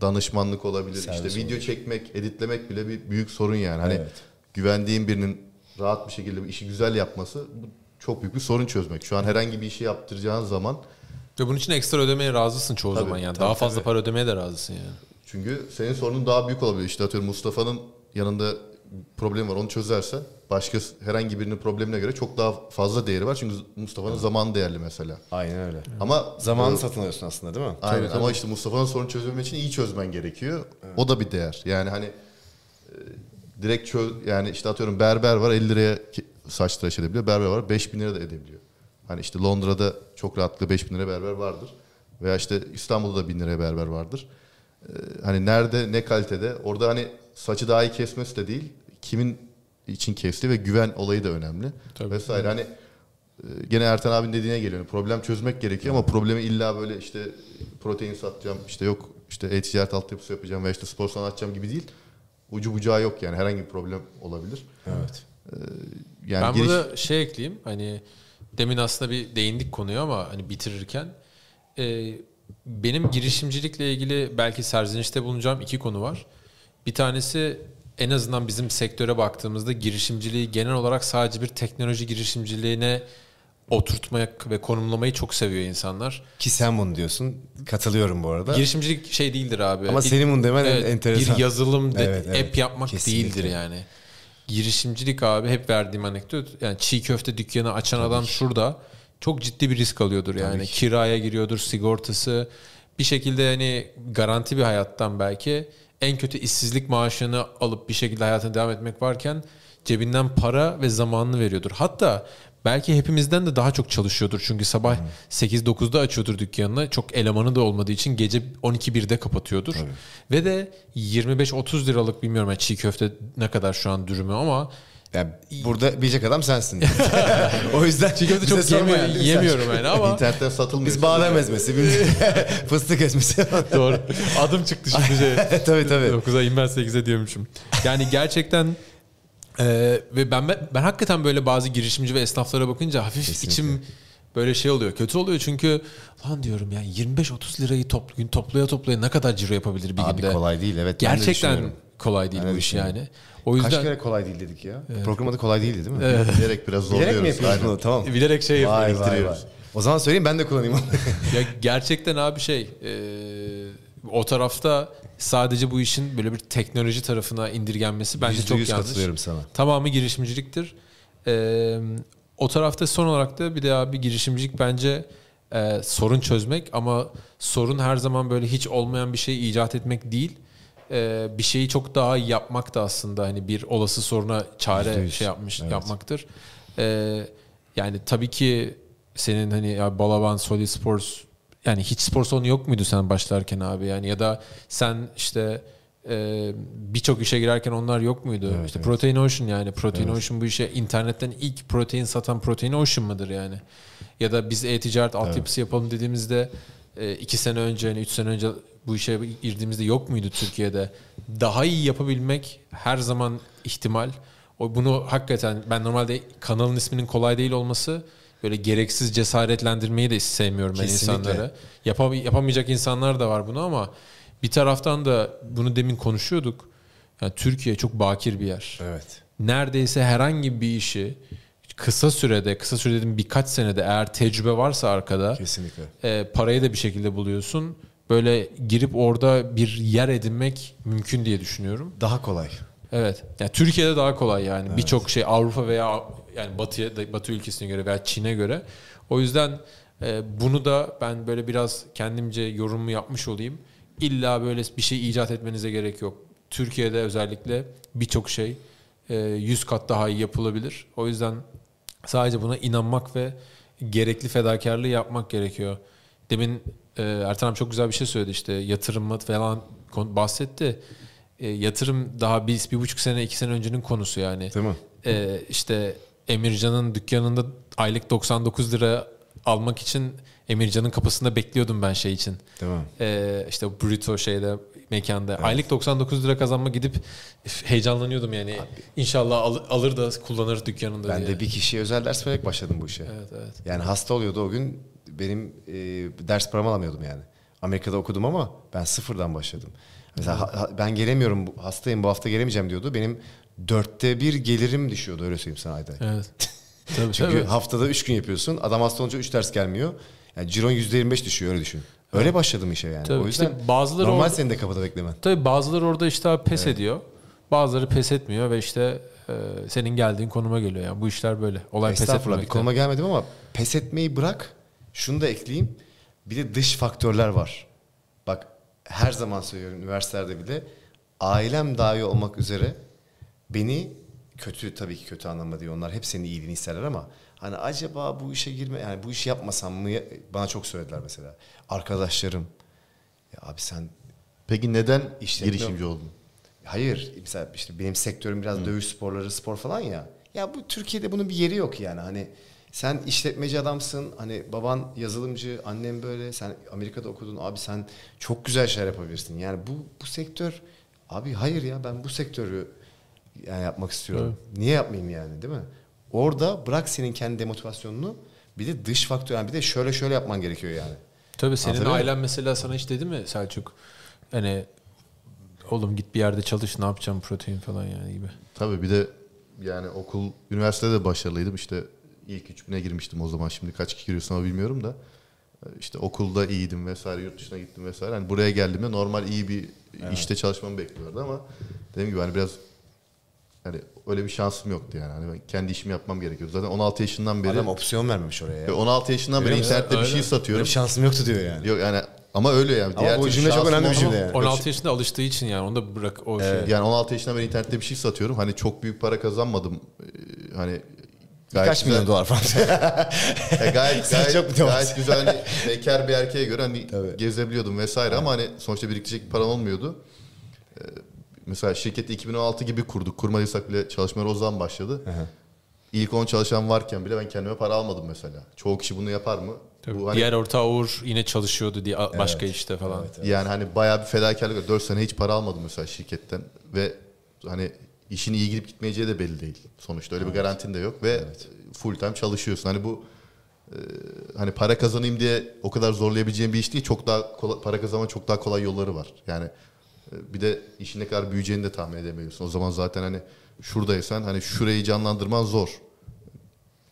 danışmanlık olabilir. Servis işte video olabilir. çekmek, editlemek bile bir büyük sorun yani. Hani Evet. güvendiğin birinin rahat bir şekilde bir işi güzel yapması bu çok büyük bir sorun çözmek. Şu an herhangi bir işi yaptıracağın zaman Ve bunun için ekstra ödemeye razısın çoğu Tabii, zaman yani. tabii, Daha fazla tabii. para ödemeye de razısın yani. çünkü senin sorunun daha büyük olabilir. İşte atıyorum Mustafa'nın yanında problem var onu çözersen başka herhangi birinin problemine göre çok daha fazla değeri var. Çünkü Mustafa'nın zamanı değerli mesela. Aynen öyle. Ama Zamanı e, satın alıyorsun aslında değil mi? Aynen ama işte Mustafa'nın sorunu çözülmek için iyi çözmen gerekiyor. O da bir değer. Yani hani e, direkt çöz yani işte atıyorum berber var 50 liraya saç tıraş edebiliyor. Berber var 5000 lira da edebiliyor. Hani işte Londra'da çok rahatlıkla 5000 liraya berber vardır. Veya işte İstanbul'da da 1000 liraya berber vardır. E, hani nerede ne kalitede orada hani saçı daha iyi kesmesi de değil. Kimin için kesti ve güven olayı da önemli. Tabii. Vesaire hani e, gene Ertan abinin dediğine geliyor. Problem çözmek gerekiyor ama problemi illa böyle işte protein satacağım, işte yok işte e-ticaret altyapısı yapacağım veya işte spor salonu açacağım gibi değil. Ucu bucağı yok yani herhangi bir problem olabilir. Evet. Yani ben giriş- burada şey ekleyeyim. Hani demin aslında bir değindik konuya ama hani bitirirken e, benim girişimcilikle ilgili belki serzenişte bulunacağım iki konu var. Bir tanesi en azından bizim sektöre baktığımızda girişimciliği genel olarak sadece bir teknoloji girişimciliğine oturtmak ve konumlamayı çok seviyor insanlar. Ki sen bunu diyorsun. Katılıyorum bu arada. Girişimcilik şey değildir abi. Ama İlk- senin bunu demen Evet, enteresan. Bir yazılım, de- Evet, evet. app yapmak Kesinlikle. değildir yani. Girişimcilik abi hep verdiğim anekdot. Yani çiğ köfte dükkanı açan adam şurada çok ciddi bir risk alıyordur yani. ki. Kiraya giriyordur, sigortası. Bir şekilde hani garanti bir hayattan belki en kötü işsizlik maaşını alıp bir şekilde hayatına devam etmek varken cebinden para ve zamanını veriyordur. Hatta belki hepimizden de daha çok çalışıyordur. Çünkü sabah 8-9'da açıyordur dükkanını. Çok elemanı da olmadığı için gece 12-1'de kapatıyordur. Ve de 25-30 liralık bilmiyorum yani çiğ köfte ne kadar şu an dürümü ama Yani burada bilecek adam sensin. o yüzden köfte çok yemiyor- yani, yemiyorum yani ama internetten satılmıyor. Biz badem ezmesi, biz fıstık ezmesi. doğru. Adım çıktı şimdi şey. tabii tabii. 9'a in ben 8'e diyormuşum. Yani gerçekten e, ve ben, ben ben hakikaten böyle bazı girişimci ve esnaflara bakınca hafif Kesinlikle. içim böyle şey oluyor. Kötü oluyor çünkü lan diyorum ya 25-30 lirayı toplu gün toplaya toplaya ne kadar ciro yapabilir bir Abi günde? kolay değil evet. Gerçekten kolay değil Ben de bu iş yani. O yüzden Kaç kere kolay değil dedik ya. Program adı kolay değildi değil mi? Bilerek biraz Bilerek mi zorluyoruz. Aynen. bunu? Tamam. bilerek şey Vay yapıyoruz. vay vay. O zaman söyleyeyim ben de kullanayım onu. ya gerçekten abi şey e, o tarafta sadece bu işin böyle bir teknoloji tarafına indirgenmesi bence çok yüz yanlış. katılıyorum sana. Tamamı girişimciliktir. E, o tarafta son olarak da bir de abi girişimcilik bence e, sorun çözmek ama sorun her zaman böyle hiç olmayan bir şey icat etmek değil. E, bir şeyi çok daha iyi yapmak da aslında hani bir olası soruna çare Yüzde yüz. şey yapmış Evet. yapmaktır. E, yani tabii ki senin hani ya Balaban, Solid Sports yani hiç spor salonu yok muydu sen başlarken abi yani ya da sen işte e, birçok işe girerken onlar yok muydu? Evet, işte evet. Protein Ocean yani Protein Ocean bu işe internetten ilk protein satan Protein Ocean mıdır yani? Ya da biz e-ticaret altyapısı yapalım dediğimizde e, iki sene önce hani üç sene önce bu işe girdiğimizde yok muydu Türkiye'de? Daha iyi yapabilmek her zaman ihtimal. O bunu hakikaten ben normalde kanalın isminin kolay değil olması böyle gereksiz cesaretlendirmeyi de sevmiyorum ben Kesinlikle. insanları. Yapam- yapamayacak insanlar da var bunu ama bir taraftan da bunu demin konuşuyorduk. Yani Türkiye çok bakir bir yer. Evet. Neredeyse herhangi bir işi kısa sürede, kısa sürede dedim birkaç senede eğer tecrübe varsa arkada Kesinlikle. e, parayı da bir şekilde buluyorsun. Böyle girip orada bir yer edinmek mümkün diye düşünüyorum. Daha kolay. Evet. Yani Türkiye'de daha kolay yani. Birçok şey Avrupa veya yani Batı'ya Batı ülkesine göre veya Çin'e göre. O yüzden e, bunu da ben böyle biraz kendimce yorumumu yapmış olayım. İlla böyle bir şey icat etmenize gerek yok. Türkiye'de özellikle birçok şey e, 100 kat daha iyi yapılabilir. O yüzden sadece buna inanmak ve gerekli fedakarlığı yapmak gerekiyor. Demin e, Ertan abi çok güzel bir şey söyledi işte yatırımı falan bahsetti. E, yatırım daha bir, bir buçuk sene iki sene öncenin konusu yani. Değil mi? E, işte Emircan'ın dükkanında aylık 99 lira almak için Emircan'ın kapısında bekliyordum ben şey için. Değil mi? E, işte o Brito şeyde mekanda. Aylık 99 lira kazanma gidip heyecanlanıyordum yani. İnşallah al- alır da kullanır dükkanında Ben diye. de bir kişiye özel ders vererek başladım bu işe. Evet evet. Yani hasta oluyordu o gün benim e, ders paramı alamıyordum yani. Amerika'da okudum ama ben sıfırdan başladım. Mesela ha- ha- ben gelemiyorum hastayım bu hafta gelemeyeceğim diyordu. Benim dörtte bir gelirim düşüyordu öyle söyleyeyim sana ayda. Evet. tabii, Çünkü tabii. haftada üç gün yapıyorsun. Adam hasta olunca üç ders gelmiyor. Yani ciron yüzde yirmi beş düşüyor öyle düşün. Öyle başladım işe yani. Tabii, o yüzden işte bazıları normal orada- senin de kapıda beklemen. Tabii bazıları orada işte pes ediyor. Bazıları pes etmiyor ve işte e, senin geldiğin konuma geliyor. Yani bu işler böyle. Olay pes Estağfurullah bir konuma gelmedim ama pes etmeyi bırak. Şunu da ekleyeyim. Bir de dış faktörler var. Bak her zaman söylüyorum üniversitelerde bile ailem dahi olmak üzere beni kötü tabii ki kötü anlamda diyor. Onlar hep senin iyiliğini isterler ama hani acaba bu işe girme yani bu işi yapmasam mı bana çok söylediler mesela. Arkadaşlarım ya abi sen Peki neden İşletme- girişimci oldun? Hayır. Mesela işte benim sektörüm biraz dövüş sporları, spor falan ya. Ya bu Türkiye'de bunun bir yeri yok yani. Hani sen işletmeci adamsın. Hani baban yazılımcı, annem böyle. Sen Amerika'da okudun. Abi sen çok güzel şeyler yapabilirsin. Yani bu bu sektör abi hayır ya ben bu sektörü yani yapmak istiyorum. Niye yapmayayım yani değil mi? Orada bırak senin kendi demotivasyonunu bir de dış faktör yani bir de şöyle şöyle yapman gerekiyor yani. Tabii senin muyum? ailen mesela sana hiç dedi mi Selçuk? Hani oğlum git bir yerde çalış ne yapacağım protein falan yani gibi. Tabii bir de yani okul, üniversitede de başarılıydım. İşte ilk üç bine girmiştim o zaman. Şimdi kaç kişi giriyorsun ama bilmiyorum da. İşte okulda iyiydim vesaire, yurt dışına gittim vesaire. Hani buraya geldiğimde normal iyi bir işte çalışmamı bekliyordu ama dediğim gibi hani biraz hani öyle bir şansım yoktu yani. Hani ben kendi işimi yapmam gerekiyordu. Zaten 16 yaşından beri Adam opsiyon vermemiş oraya ya. 16 yaşından beri Öyle internette bir Öyle. şey satıyorum. bir şansım yoktu diyor yani. Yok yani ama öyle yani. Ama bu türlü cümle çok önemli bir cümle yani. 16 yaşında alıştığı için yani onu da bırak o şey. Yani 16 yaşından beri internette bir şey satıyorum. Hani çok büyük para kazanmadım. Ee, Hani Kaç milyon dolar falan. E, gayet gayet, çok gayet güzel hani bekar bir erkeğe göre hani Tabii. gezebiliyordum vesaire ama hani sonuçta birikecek bir param olmuyordu. Ee, mesela şirketi 2016 gibi kurduk. Kurmadıysak bile çalışmalar o zaman başladı. İlk 10 çalışan varken bile ben kendime para almadım mesela. Çoğu kişi bunu yapar mı? Tabii. Bu hani Diğer ortağı Uğur yine çalışıyordu diye başka işte falan. yani hani bayağı bir fedakarlık. 4 sene hiç para almadım mesela şirketten ve hani işin iyi gidip gitmeyeceği de belli değil. Sonuçta öyle bir garantin de yok ve full time çalışıyorsun. Hani bu e, hani para kazanayım diye o kadar zorlayabileceğim bir iş değil. Çok daha kolay, para kazanma çok daha kolay yolları var. Yani bir de işin ne kadar büyüyeceğini de tahmin edemiyorsun. O zaman zaten hani şuradaysan hani şurayı canlandırman zor.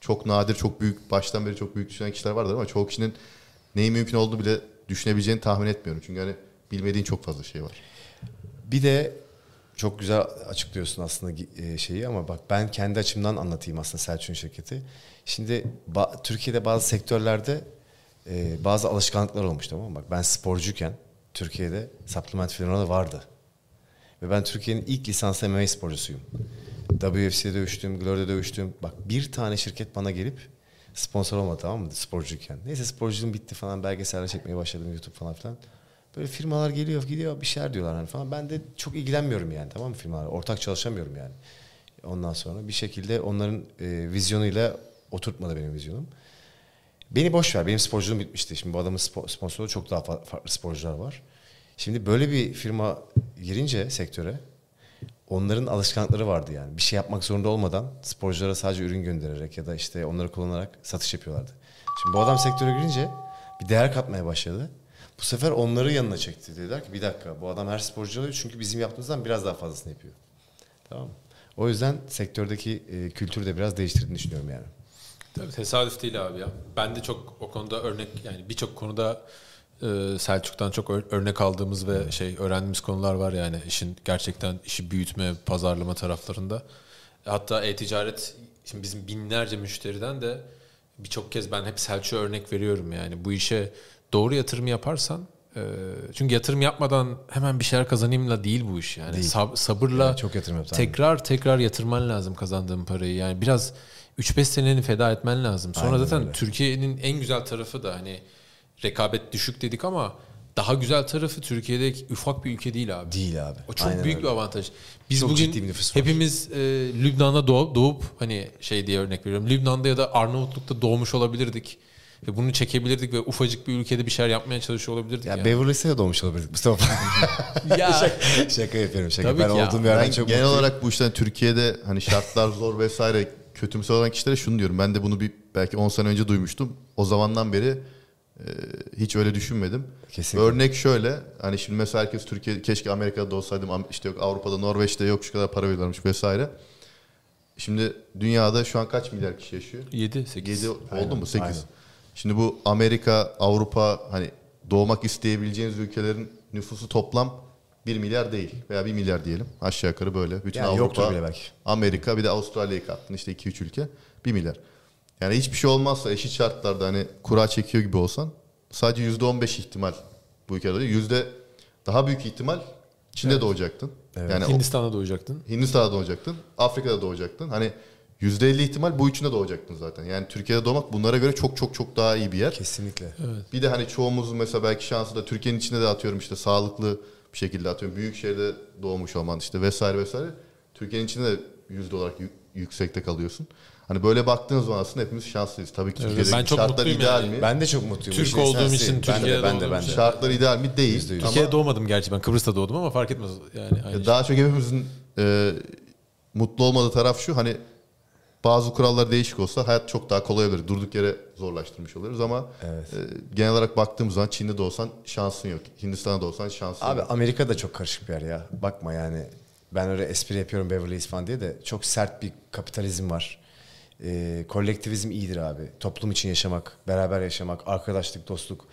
Çok nadir, çok büyük, baştan beri çok büyük düşünen kişiler vardır ama çoğu kişinin neyin mümkün olduğunu bile düşünebileceğini tahmin etmiyorum. Çünkü hani bilmediğin çok fazla şey var. Bir de çok güzel açıklıyorsun aslında e, şeyi ama bak ben kendi açımdan anlatayım aslında Selçuk'un şirketi. Şimdi ba- Türkiye'de bazı sektörlerde e, bazı alışkanlıklar olmuş tamam mı? Bak ben sporcuyken Türkiye'de supplement firmaları vardı. Ve ben Türkiye'nin ilk lisanslı MMA sporcusuyum. WFC'de dövüştüm, Glory'de dövüştüm. Bak bir tane şirket bana gelip sponsor olmadı tamam mı sporcuyken. Neyse sporculuğum bitti falan belgeseller çekmeye başladım YouTube falan filan. Böyle firmalar geliyor gidiyor bir şeyler diyorlar hani falan. Ben de çok ilgilenmiyorum yani tamam mı firmalarla. Ortak çalışamıyorum yani. Ondan sonra bir şekilde onların e, vizyonuyla oturtmadı benim vizyonum. Beni boş ver. Benim sporculuğum bitmişti. Şimdi bu adamın spo- sponsoru çok daha fa- farklı sporcular var. Şimdi böyle bir firma girince sektöre onların alışkanlıkları vardı yani. Bir şey yapmak zorunda olmadan sporculara sadece ürün göndererek ya da işte onları kullanarak satış yapıyorlardı. Şimdi bu adam sektöre girince bir değer katmaya başladı. Bu sefer onları yanına çekti. Dediler ki bir dakika bu adam her sporcu alıyor çünkü bizim yaptığımızdan biraz daha fazlasını yapıyor. Tamam mı? O yüzden sektördeki e, kültürü de biraz değiştirdiğini düşünüyorum yani. Tabii tesadüf değil abi ya. Ben de çok o konuda örnek yani birçok konuda e, Selçuk'tan çok ör- örnek aldığımız ve şey öğrendiğimiz konular var yani işin gerçekten işi büyütme, pazarlama taraflarında. Hatta e-ticaret şimdi bizim binlerce müşteriden de birçok kez ben hep Selçuk'a örnek veriyorum yani bu işe doğru yatırım yaparsan e, çünkü yatırım yapmadan hemen bir şeyler kazanayımla değil bu iş yani Değil. Sab- sabırla Yani çok yatırım yap, aynen. tekrar tekrar yatırman lazım kazandığın parayı yani biraz 3-5 seneni feda etmen lazım. Sonra Aynen zaten öyle. Türkiye'nin en güzel tarafı da hani rekabet düşük dedik ama daha güzel tarafı Türkiye'de ufak bir ülke değil abi. Değil abi. O çok Aynen büyük öyle. bir avantaj. Biz Çok bugün ciddi bir hepimiz e, Lübnan'da doğup, doğup hani şey diye örnek veriyorum. Lübnan'da ya da Arnavutluk'ta doğmuş olabilirdik. Ve bunu çekebilirdik ve ufacık bir ülkede bir şeyler yapmaya çalışıyor olabilirdik. Ya yani. Beverly Hills'e doğmuş olabilirdik Mustafa. ya. şaka yapıyorum şaka. Tabii ben olduğum yerden Ben çok genel mutluyum. olarak bu işten Türkiye'de hani şartlar zor vesaire kötümser olan kişilere şunu diyorum. Ben de bunu bir belki 10 sene önce duymuştum. O zamandan beri e, hiç öyle düşünmedim. Kesinlikle. Örnek şöyle hani şimdi mesela herkes Türkiye keşke Amerika'da olsaydım Am- işte yok Avrupa'da Norveç'te yok şu kadar para veriyorlarmış vesaire. Şimdi dünyada şu an kaç milyar kişi yaşıyor? 7 8. 7 oldu Aynen, mu? 8. aynen. Şimdi bu Amerika, Avrupa hani doğmak isteyebileceğiniz ülkelerin nüfusu toplam 1 milyar değil veya 1 milyar diyelim. Aşağı yukarı böyle. Bütün Yani Avrupa, yoktur bile belki. Amerika bir de Avustralya'yı kattın işte 2-3 ülke 1 milyar. Yani hiçbir şey olmazsa eşit şartlarda hani kura çekiyor gibi olsan sadece %15 ihtimal bu ülkede oluyor. Yüzde daha büyük ihtimal Çin'de doğacaktın. Yani o- Hindistan'da doğacaktın. Hindistan'da doğacaktın, Afrika'da doğacaktın. Hani %50 ihtimal bu üçünde doğacaktın zaten. Yani Türkiye'de doğmak bunlara göre çok çok çok daha iyi bir yer. Kesinlikle. Bir de hani çoğumuzun mesela belki şansı da Türkiye'nin içinde de atıyorum işte sağlıklı bir şekilde atıyorum. Büyük şehirde doğmuş olman işte vesaire vesaire. Türkiye'nin içinde de yüzde olarak yü- yüksekte kalıyorsun. Hani böyle baktığınız zaman aslında hepimiz şanslıyız. Tabii ki Evet, Türkiye'deki ben çok şartlar mutluyum ideal yani. mi? Ben de çok mutluyum. Türk İşin olduğum için ben de, Türkiye'de ben de, ben de. Şartlar ideal mi? Değil. Ama- Türkiye'de doğmadım gerçi ben Kıbrıs'ta doğdum ama fark etmez yani aynı şey. Daha çok hepimizin e, mutlu olmadığı taraf şu hani bazı kurallar değişik olsa hayat çok daha kolay olur. Durduk yere zorlaştırmış oluruz ama Evet. e, genel olarak baktığımız zaman Çin'de de olsan şansın yok. Hindistan'da da olsan şansın Abi yok. Amerika da çok karışık bir yer ya. Bakma yani. Ben öyle espri yapıyorum Beverly Hills falan diye de çok sert bir kapitalizm var. Ee, kolektivizm iyidir abi. Toplum için yaşamak, beraber yaşamak, arkadaşlık, dostluk.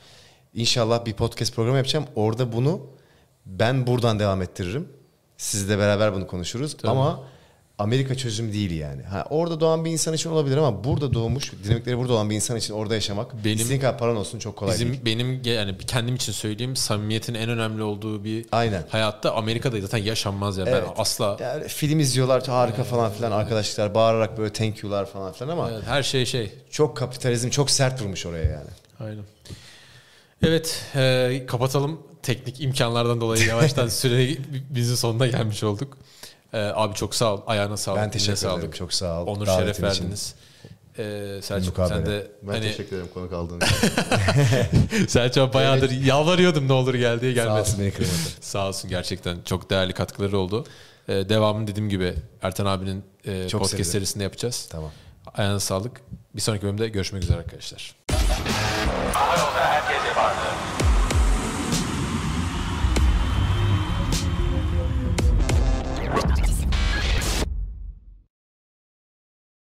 İnşallah bir podcast programı yapacağım. Orada bunu ben buradan devam ettiririm. Sizle beraber bunu konuşuruz. Ama Amerika çözüm değil yani. Ha, orada doğan bir insan için olabilir ama burada doğmuş, dinamikleri burada olan bir insan için orada yaşamak Benim- istediğin kadar paran olsun çok kolay Bizim değil. benim yani kendim için söyleyeyim samimiyetin en önemli olduğu bir Aynen. hayatta Amerika'da zaten yaşanmaz ya. Evet. Ben asla Ya öyle film izliyorlar harika falan filan arkadaşlar bağırarak böyle thank you'lar falan filan ama Evet, her şey şey. çok kapitalizm çok sert vurmuş oraya yani. Aynen. Evet, e, kapatalım. Teknik imkanlardan dolayı yavaştan süre bizim sonuna gelmiş olduk. Ee, abi çok sağ ol. Ayağına sağlık. Ben teşekkür ederim. Sağlık. Çok sağ ol. Onur Davetin şeref için. verdiniz. Ee, Selçuk Mukabele. sen de ben hani... teşekkür ederim konuk aldığın için. Selçuk bayağıdır evet. yalvarıyordum ne olur gel diye gelmedi. Sağ olsun beni kırmadı. sağ olsun gerçekten çok değerli katkıları oldu. Ee, devamını dediğim gibi Ertan abinin e, çok podcast seviyorum. serisinde yapacağız. Tamam. Ayağına sağlık. Bir sonraki bölümde görüşmek üzere arkadaşlar. Ama yolda